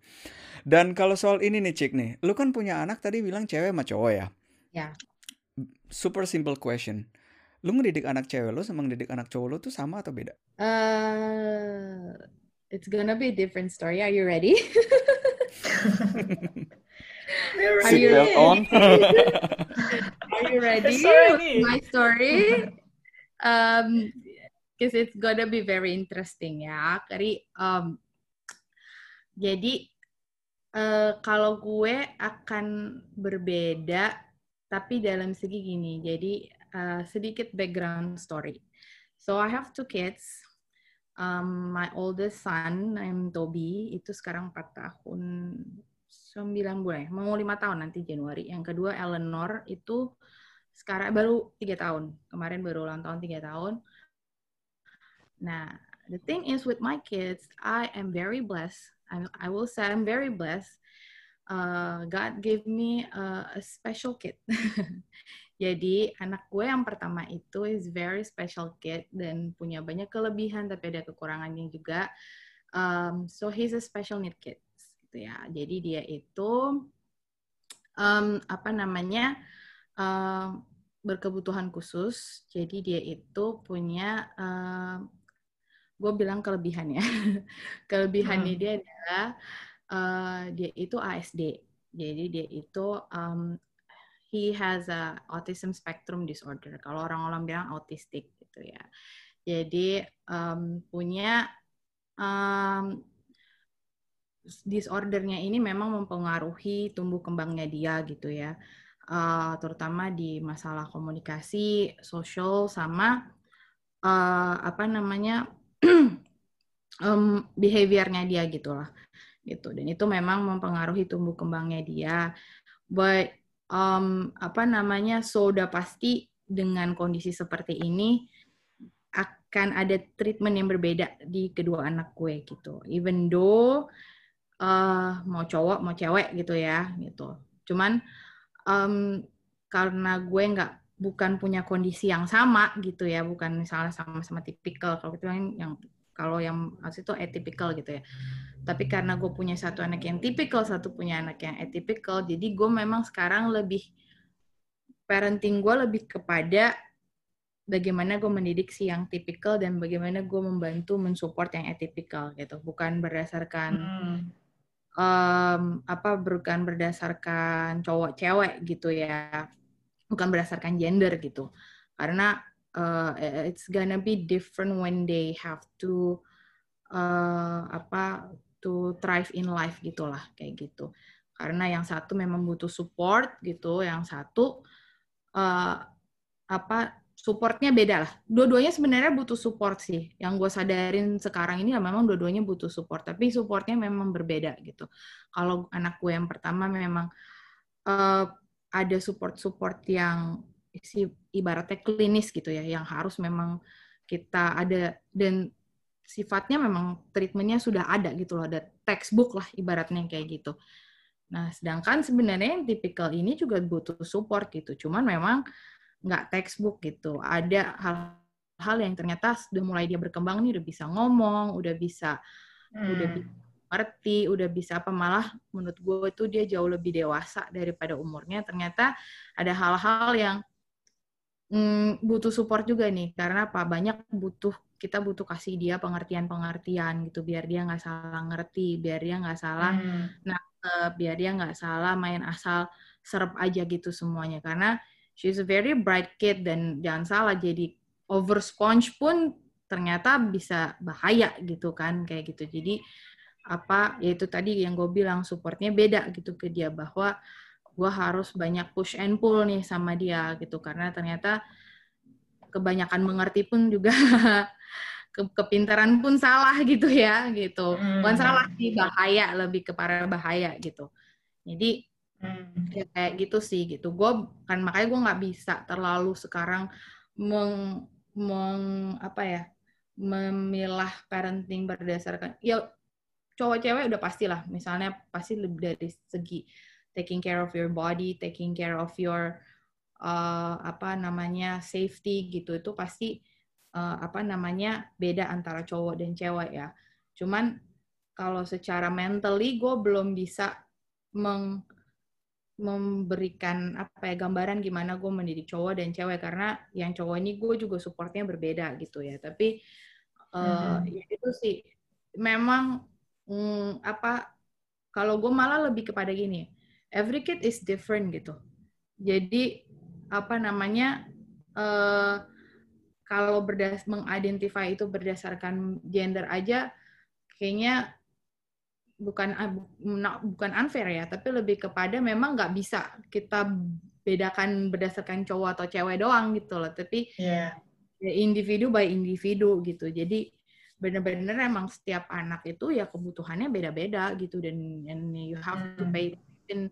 dan kalau soal ini nih cik nih lu kan punya anak tadi bilang cewek sama cowok ya? Ya. Super simple question. Lu ngedidik anak cewek lu sama ngedidik anak cowok lu tuh sama atau beda? Uh it's gonna be a different story. Are you ready? Are you ready? On. Are you ready? Sorry. My story. Um, because it's gonna be very interesting ya. Kari, um, jadi uh, kalau gue akan berbeda, tapi dalam segi gini. Jadi uh, sedikit background story. So I have two kids um, my oldest son, I'm Toby, itu sekarang 4 tahun 9 bulan, ya, mau 5 tahun nanti Januari. Yang kedua Eleanor itu sekarang baru 3 tahun. Kemarin baru ulang tahun 3 tahun. Nah, the thing is with my kids, I am very blessed. I, I will say I'm very blessed. Uh, God gave me a, a special kid. Jadi anak gue yang pertama itu is very special kid dan punya banyak kelebihan tapi ada kekurangannya juga. Um, so he's a special need kid gitu ya. Jadi dia itu um, apa namanya uh, berkebutuhan khusus. Jadi dia itu punya uh, gue bilang kelebihannya. Kelebihannya hmm. dia adalah uh, dia itu ASD. Jadi dia itu um, he has a autism spectrum disorder. Kalau orang-orang bilang autistik gitu ya. Jadi um, punya um, disordernya ini memang mempengaruhi tumbuh kembangnya dia gitu ya. Uh, terutama di masalah komunikasi, sosial sama uh, apa namanya um, behaviornya dia gitulah gitu dan itu memang mempengaruhi tumbuh kembangnya dia. But um, apa namanya so pasti dengan kondisi seperti ini akan ada treatment yang berbeda di kedua anak gue gitu. Even though uh, mau cowok mau cewek gitu ya gitu. Cuman um, karena gue nggak bukan punya kondisi yang sama gitu ya bukan misalnya sama-sama tipikal kalau gitu yang kalau yang maksud itu atypical gitu ya. Tapi karena gue punya satu anak yang tipikal, satu punya anak yang atypical, jadi gue memang sekarang lebih parenting gue lebih kepada bagaimana gue mendidik si yang tipikal dan bagaimana gue membantu mensupport yang atypical gitu, bukan berdasarkan hmm. um, apa bukan berdasarkan cowok cewek gitu ya, bukan berdasarkan gender gitu, karena uh, it's gonna be different when they have to uh, apa to thrive in life gitulah kayak gitu. Karena yang satu memang butuh support gitu yang satu uh, apa supportnya beda lah. Dua-duanya sebenarnya butuh support sih. Yang gue sadarin sekarang ini ya memang dua-duanya butuh support tapi supportnya memang berbeda gitu. Kalau anak gue yang pertama memang uh, ada support-support yang si ibaratnya klinis gitu ya yang harus memang kita ada. Dan sifatnya memang treatmentnya sudah ada gitu loh ada textbook lah ibaratnya kayak gitu. Nah sedangkan sebenarnya yang tipikal ini juga butuh support gitu. Cuman memang nggak textbook gitu. Ada hal-hal yang ternyata sudah mulai dia berkembang nih udah bisa ngomong udah bisa hmm. udah bisa ngerti udah bisa apa malah menurut gue itu dia jauh lebih dewasa daripada umurnya. Ternyata ada hal-hal yang mm, butuh support juga nih. Karena apa? Banyak butuh kita butuh kasih dia pengertian-pengertian gitu. Biar dia nggak salah ngerti biar dia nggak salah hmm. nah biar dia nggak salah main asal serap aja gitu semuanya. Karena she's a very bright kid dan jangan salah jadi over sponge pun ternyata bisa bahaya gitu kan kayak gitu. Jadi apa? Yaitu tadi yang gue bilang supportnya beda gitu ke dia bahwa gue harus banyak push and pull nih sama dia gitu. Karena ternyata kebanyakan mengerti pun juga ke kepintaran pun salah gitu ya gitu. Hmm. bukan salah sih bahaya lebih kepada bahaya gitu. Jadi hmm. ya kayak gitu sih gitu. Gue kan makanya gue nggak bisa terlalu sekarang meng, meng apa ya memilah parenting berdasarkan ya cowok cewek udah pastilah. Misalnya pasti lebih dari segi taking care of your body taking care of your uh, apa namanya safety gitu. Itu pasti uh, apa namanya beda antara cowok dan cewek ya. Cuman kalau secara mentally gue belum bisa meng memberikan apa ya gambaran gimana gue mendidik cowok dan cewek. Karena yang cowok ini gue juga supportnya berbeda gitu ya. Tapi uh, mm -hmm. ya itu sih. Memang hmm, apa kalau gue malah lebih kepada gini every kid is different gitu. Jadi apa namanya uh, kalau berdas mengidentify itu berdasarkan gender aja kayaknya bukan bukan unfair ya. Tapi lebih kepada memang nggak bisa kita bedakan berdasarkan cowok atau cewek doang gitu loh. Tapi yeah. individu by individu gitu. Jadi benar-benar emang setiap anak itu ya kebutuhannya beda-beda gitu. Dan and you have hmm. to pay attention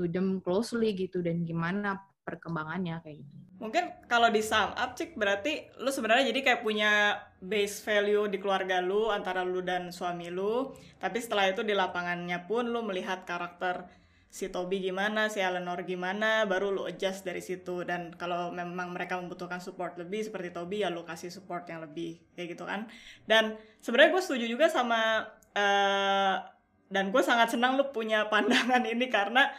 to them closely gitu dan gimana perkembangannya kayak gitu. Mungkin kalau di sum up cik berarti lu sebenarnya jadi kayak punya base value di keluarga lu antara lu dan suami lu, tapi setelah itu di lapangannya pun lu melihat karakter si Toby gimana, si Eleanor gimana, baru lo adjust dari situ. Dan kalau memang mereka membutuhkan support lebih seperti Toby, ya lo kasih support yang lebih kayak gitu kan. Dan sebenarnya gue setuju juga sama uh, dan gue sangat senang lo punya pandangan ini karena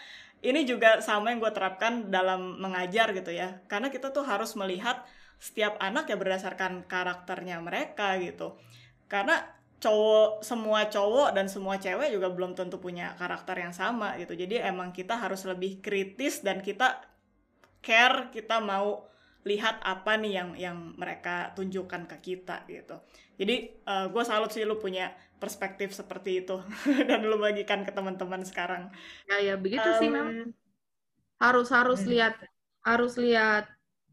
ini juga sama yang gue terapkan dalam mengajar gitu ya. Karena kita tuh harus melihat setiap anak ya berdasarkan karakternya mereka gitu. Karena cowok semua cowok dan semua cewek juga belum tentu punya karakter yang sama gitu jadi emang kita harus lebih kritis dan kita care kita mau lihat apa nih yang yang mereka tunjukkan ke kita gitu jadi uh, eh, gue salut sih lu punya perspektif seperti itu dan lu bagikan ke teman-teman sekarang ya ya begitu um, sih memang harus harus hmm. lihat harus lihat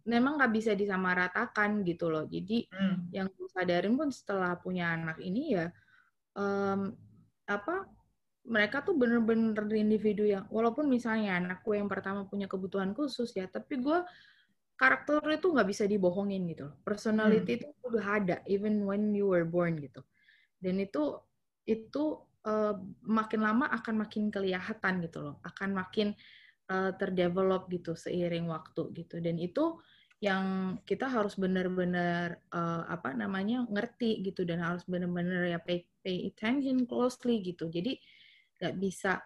memang nggak bisa disamaratakan gitu loh. Jadi hmm. yang gue sadarin pun setelah punya anak ini ya um, apa mereka tuh bener-bener individu yang walaupun misalnya anakku yang pertama punya kebutuhan khusus ya, tapi gue karakternya tuh nggak bisa dibohongin gitu. Personality hmm. itu udah ada even when you were born gitu. Dan itu itu uh, makin lama akan makin kelihatan gitu loh, akan makin uh, terdevelop gitu seiring waktu gitu. Dan itu yang kita harus benar-benar uh, apa namanya ngerti gitu dan harus benar-benar ya pay, pay attention closely gitu jadi nggak bisa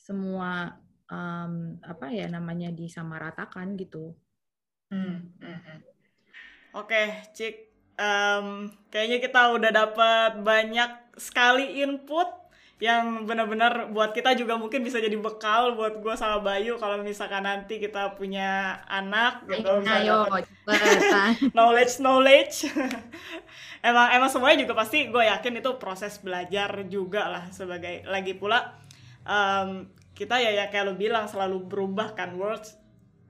semua um, apa ya namanya disamaratakan gitu. Hmm. hmm, hmm. Oke, okay, Cik, um, kayaknya kita udah dapat banyak sekali input yang benar-benar buat kita juga mungkin bisa jadi bekal buat gue sama Bayu kalau misalkan nanti kita punya anak gitu ayo, ayo knowledge knowledge emang emang semuanya juga pasti gue yakin itu proses belajar juga lah sebagai lagi pula um, kita ya ya kayak lo bilang selalu berubah kan words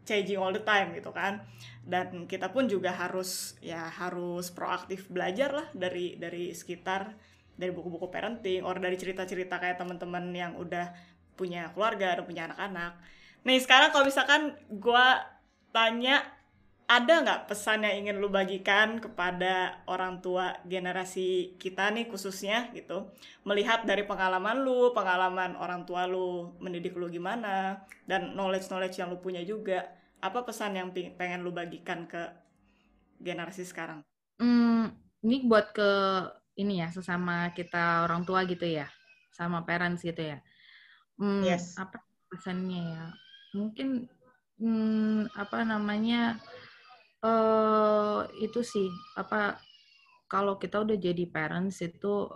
changing all the time gitu kan dan kita pun juga harus ya harus proaktif belajar lah dari dari sekitar dari buku-buku parenting or dari cerita-cerita kayak teman-teman yang udah punya keluarga atau punya anak-anak. Nih sekarang kalau misalkan gue tanya ada nggak pesan yang ingin lu bagikan kepada orang tua generasi kita nih khususnya gitu melihat dari pengalaman lu pengalaman orang tua lu mendidik lu gimana dan knowledge knowledge yang lu punya juga apa pesan yang pengen lu bagikan ke generasi sekarang? Hmm, ini buat ke ini ya sesama kita orang tua gitu ya sama parents gitu ya hmm, yes. apa pesannya ya mungkin hmm, apa namanya uh, itu sih apa kalau kita udah jadi parents itu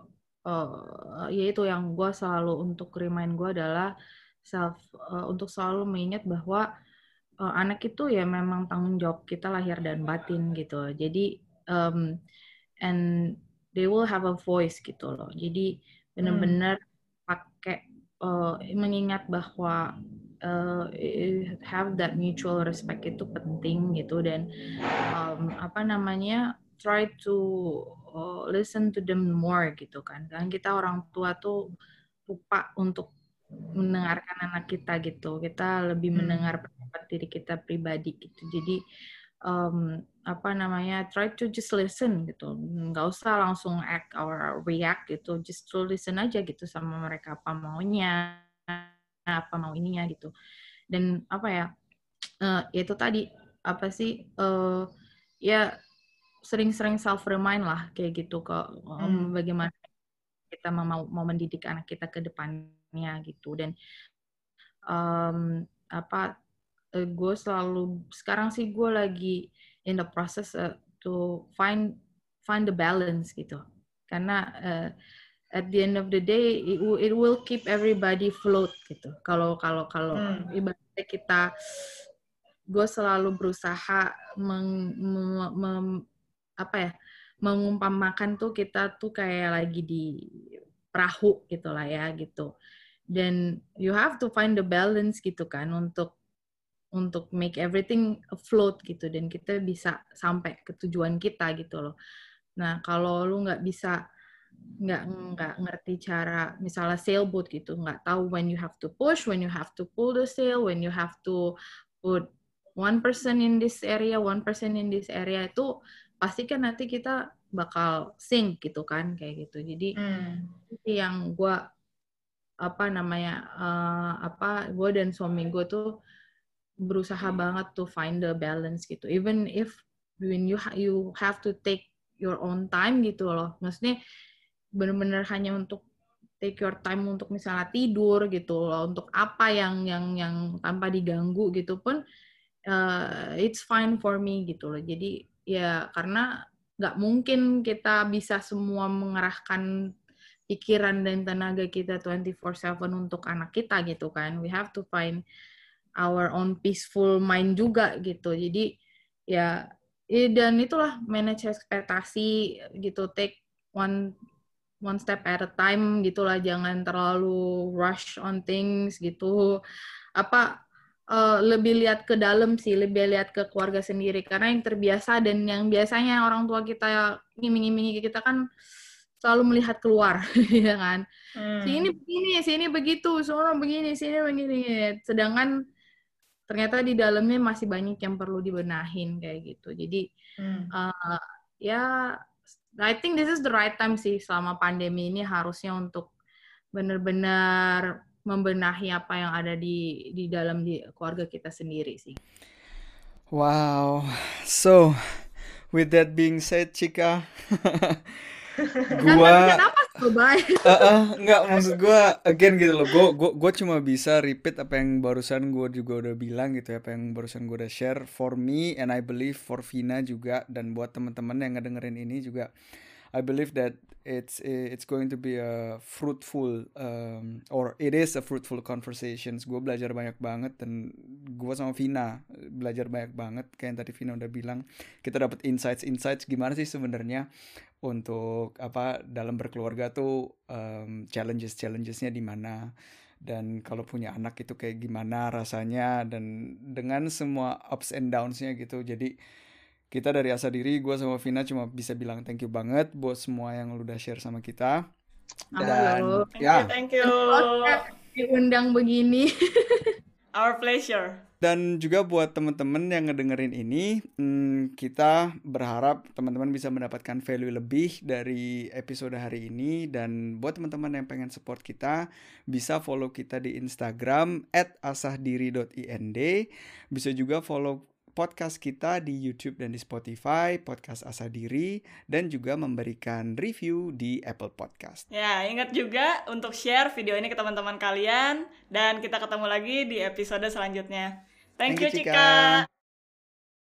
uh, ya itu yang gue selalu untuk remind gue adalah self uh, untuk selalu mengingat bahwa uh, anak itu ya memang tanggung jawab kita lahir dan batin gitu. Jadi um, and they will have a voice gitu loh. Jadi benar-benar hmm. pakai uh, mengingat bahwa uh, have that mutual respect itu penting gitu dan um, apa namanya try to uh, listen to them more gitu kan. Dan kita orang tua tuh lupa untuk mendengarkan anak kita gitu. Kita lebih hmm. mendengar pendapat diri kita pribadi gitu. Jadi um, apa namanya try to just listen gitu. Nggak usah langsung act or react gitu. Just to listen aja gitu sama mereka apa maunya, apa mau ininya gitu. Dan apa ya? Uh, itu tadi apa sih? Uh, ya sering-sering self remind lah kayak gitu ke um, hmm. bagaimana kita mau mau mendidik anak kita ke depannya gitu dan um, apa uh, eh, gue selalu sekarang sih gue lagi in the process uh, to find find the balance gitu karena uh, at the end of the day it will, it will keep everybody float gitu. Kalau kalau kalau hmm. ibaratnya kita gue selalu berusaha meng, mem, mem, apa ya mengumpamakan tuh kita tuh kayak lagi di perahu gitu lah ya gitu. Dan you have to find the balance gitu kan untuk untuk make everything afloat gitu dan kita bisa sampai ke tujuan kita gitu loh. Nah kalau lu nggak bisa nggak nggak ngerti cara misalnya sailboat gitu nggak tahu when you have to push when you have to pull the sail when you have to put one person in this area one person in this area itu pasti kan nanti kita bakal sink gitu kan kayak gitu. Jadi hmm. yang gue apa namanya uh, apa gue dan suami gue tuh berusaha banget to find the balance gitu. Even if when you ha you have to take your own time gitu loh. Maksudnya benar-benar hanya untuk take your time untuk misalnya tidur gitu loh untuk apa yang yang yang tanpa diganggu gitu pun uh, it's fine for me gitu loh jadi ya karena nggak mungkin kita bisa semua mengerahkan pikiran dan tenaga kita 24/7 untuk anak kita gitu kan. We have to find our own peaceful mind juga gitu. Jadi ya dan itulah manage ekspektasi gitu take one one step at a time gitulah jangan terlalu rush on things gitu apa uh, lebih lihat ke dalam sih, lebih lihat ke keluarga sendiri karena yang terbiasa dan yang biasanya orang tua kita ngiming-ngimingi kita kan selalu melihat keluar, ya kan? Hmm. Sini begini, sini begitu, semua begini, sini begini. Sedangkan ternyata di dalamnya masih banyak yang perlu dibenahin kayak gitu. Jadi hmm. uh, ya, I think this is the right time sih selama pandemi ini harusnya untuk benar-benar membenahi apa yang ada di di dalam di keluarga kita sendiri sih. Wow. So, with that being said, Cika, gua kenapa uh, uh, nggak maksud gua again gitu loh gua gua gua cuma bisa repeat apa yang barusan gua juga udah bilang gitu ya apa yang barusan gua udah share for me and I believe for Vina juga dan buat teman-teman yang ngedengerin ini juga I believe that it's it's going to be a fruitful um, or it is a fruitful conversations. Gue belajar banyak banget dan gue sama Vina belajar banyak banget. Kayak yang tadi Vina udah bilang, kita dapat insights insights gimana sih sebenarnya untuk apa dalam berkeluarga tuh um, challenges challengesnya di mana. Dan kalau punya anak itu kayak gimana rasanya dan dengan semua ups and downsnya gitu. Jadi kita dari asa diri gue sama Vina cuma bisa bilang thank you banget buat semua yang lu udah share sama kita. Dan Halo. thank ya. you, thank you. Diundang begini our pleasure. Dan juga buat teman-teman yang ngedengerin ini hmm, kita berharap teman-teman bisa mendapatkan value lebih dari episode hari ini. Dan buat teman-teman yang pengen support kita bisa follow kita di Instagram @asahdiri.ind bisa juga follow podcast kita di YouTube dan di Spotify, Podcast Asa Diri, dan juga memberikan review di Apple Podcast. Ya, ingat juga untuk share video ini ke teman-teman kalian, dan kita ketemu lagi di episode selanjutnya. Thank, Thank you, Cika. Cika.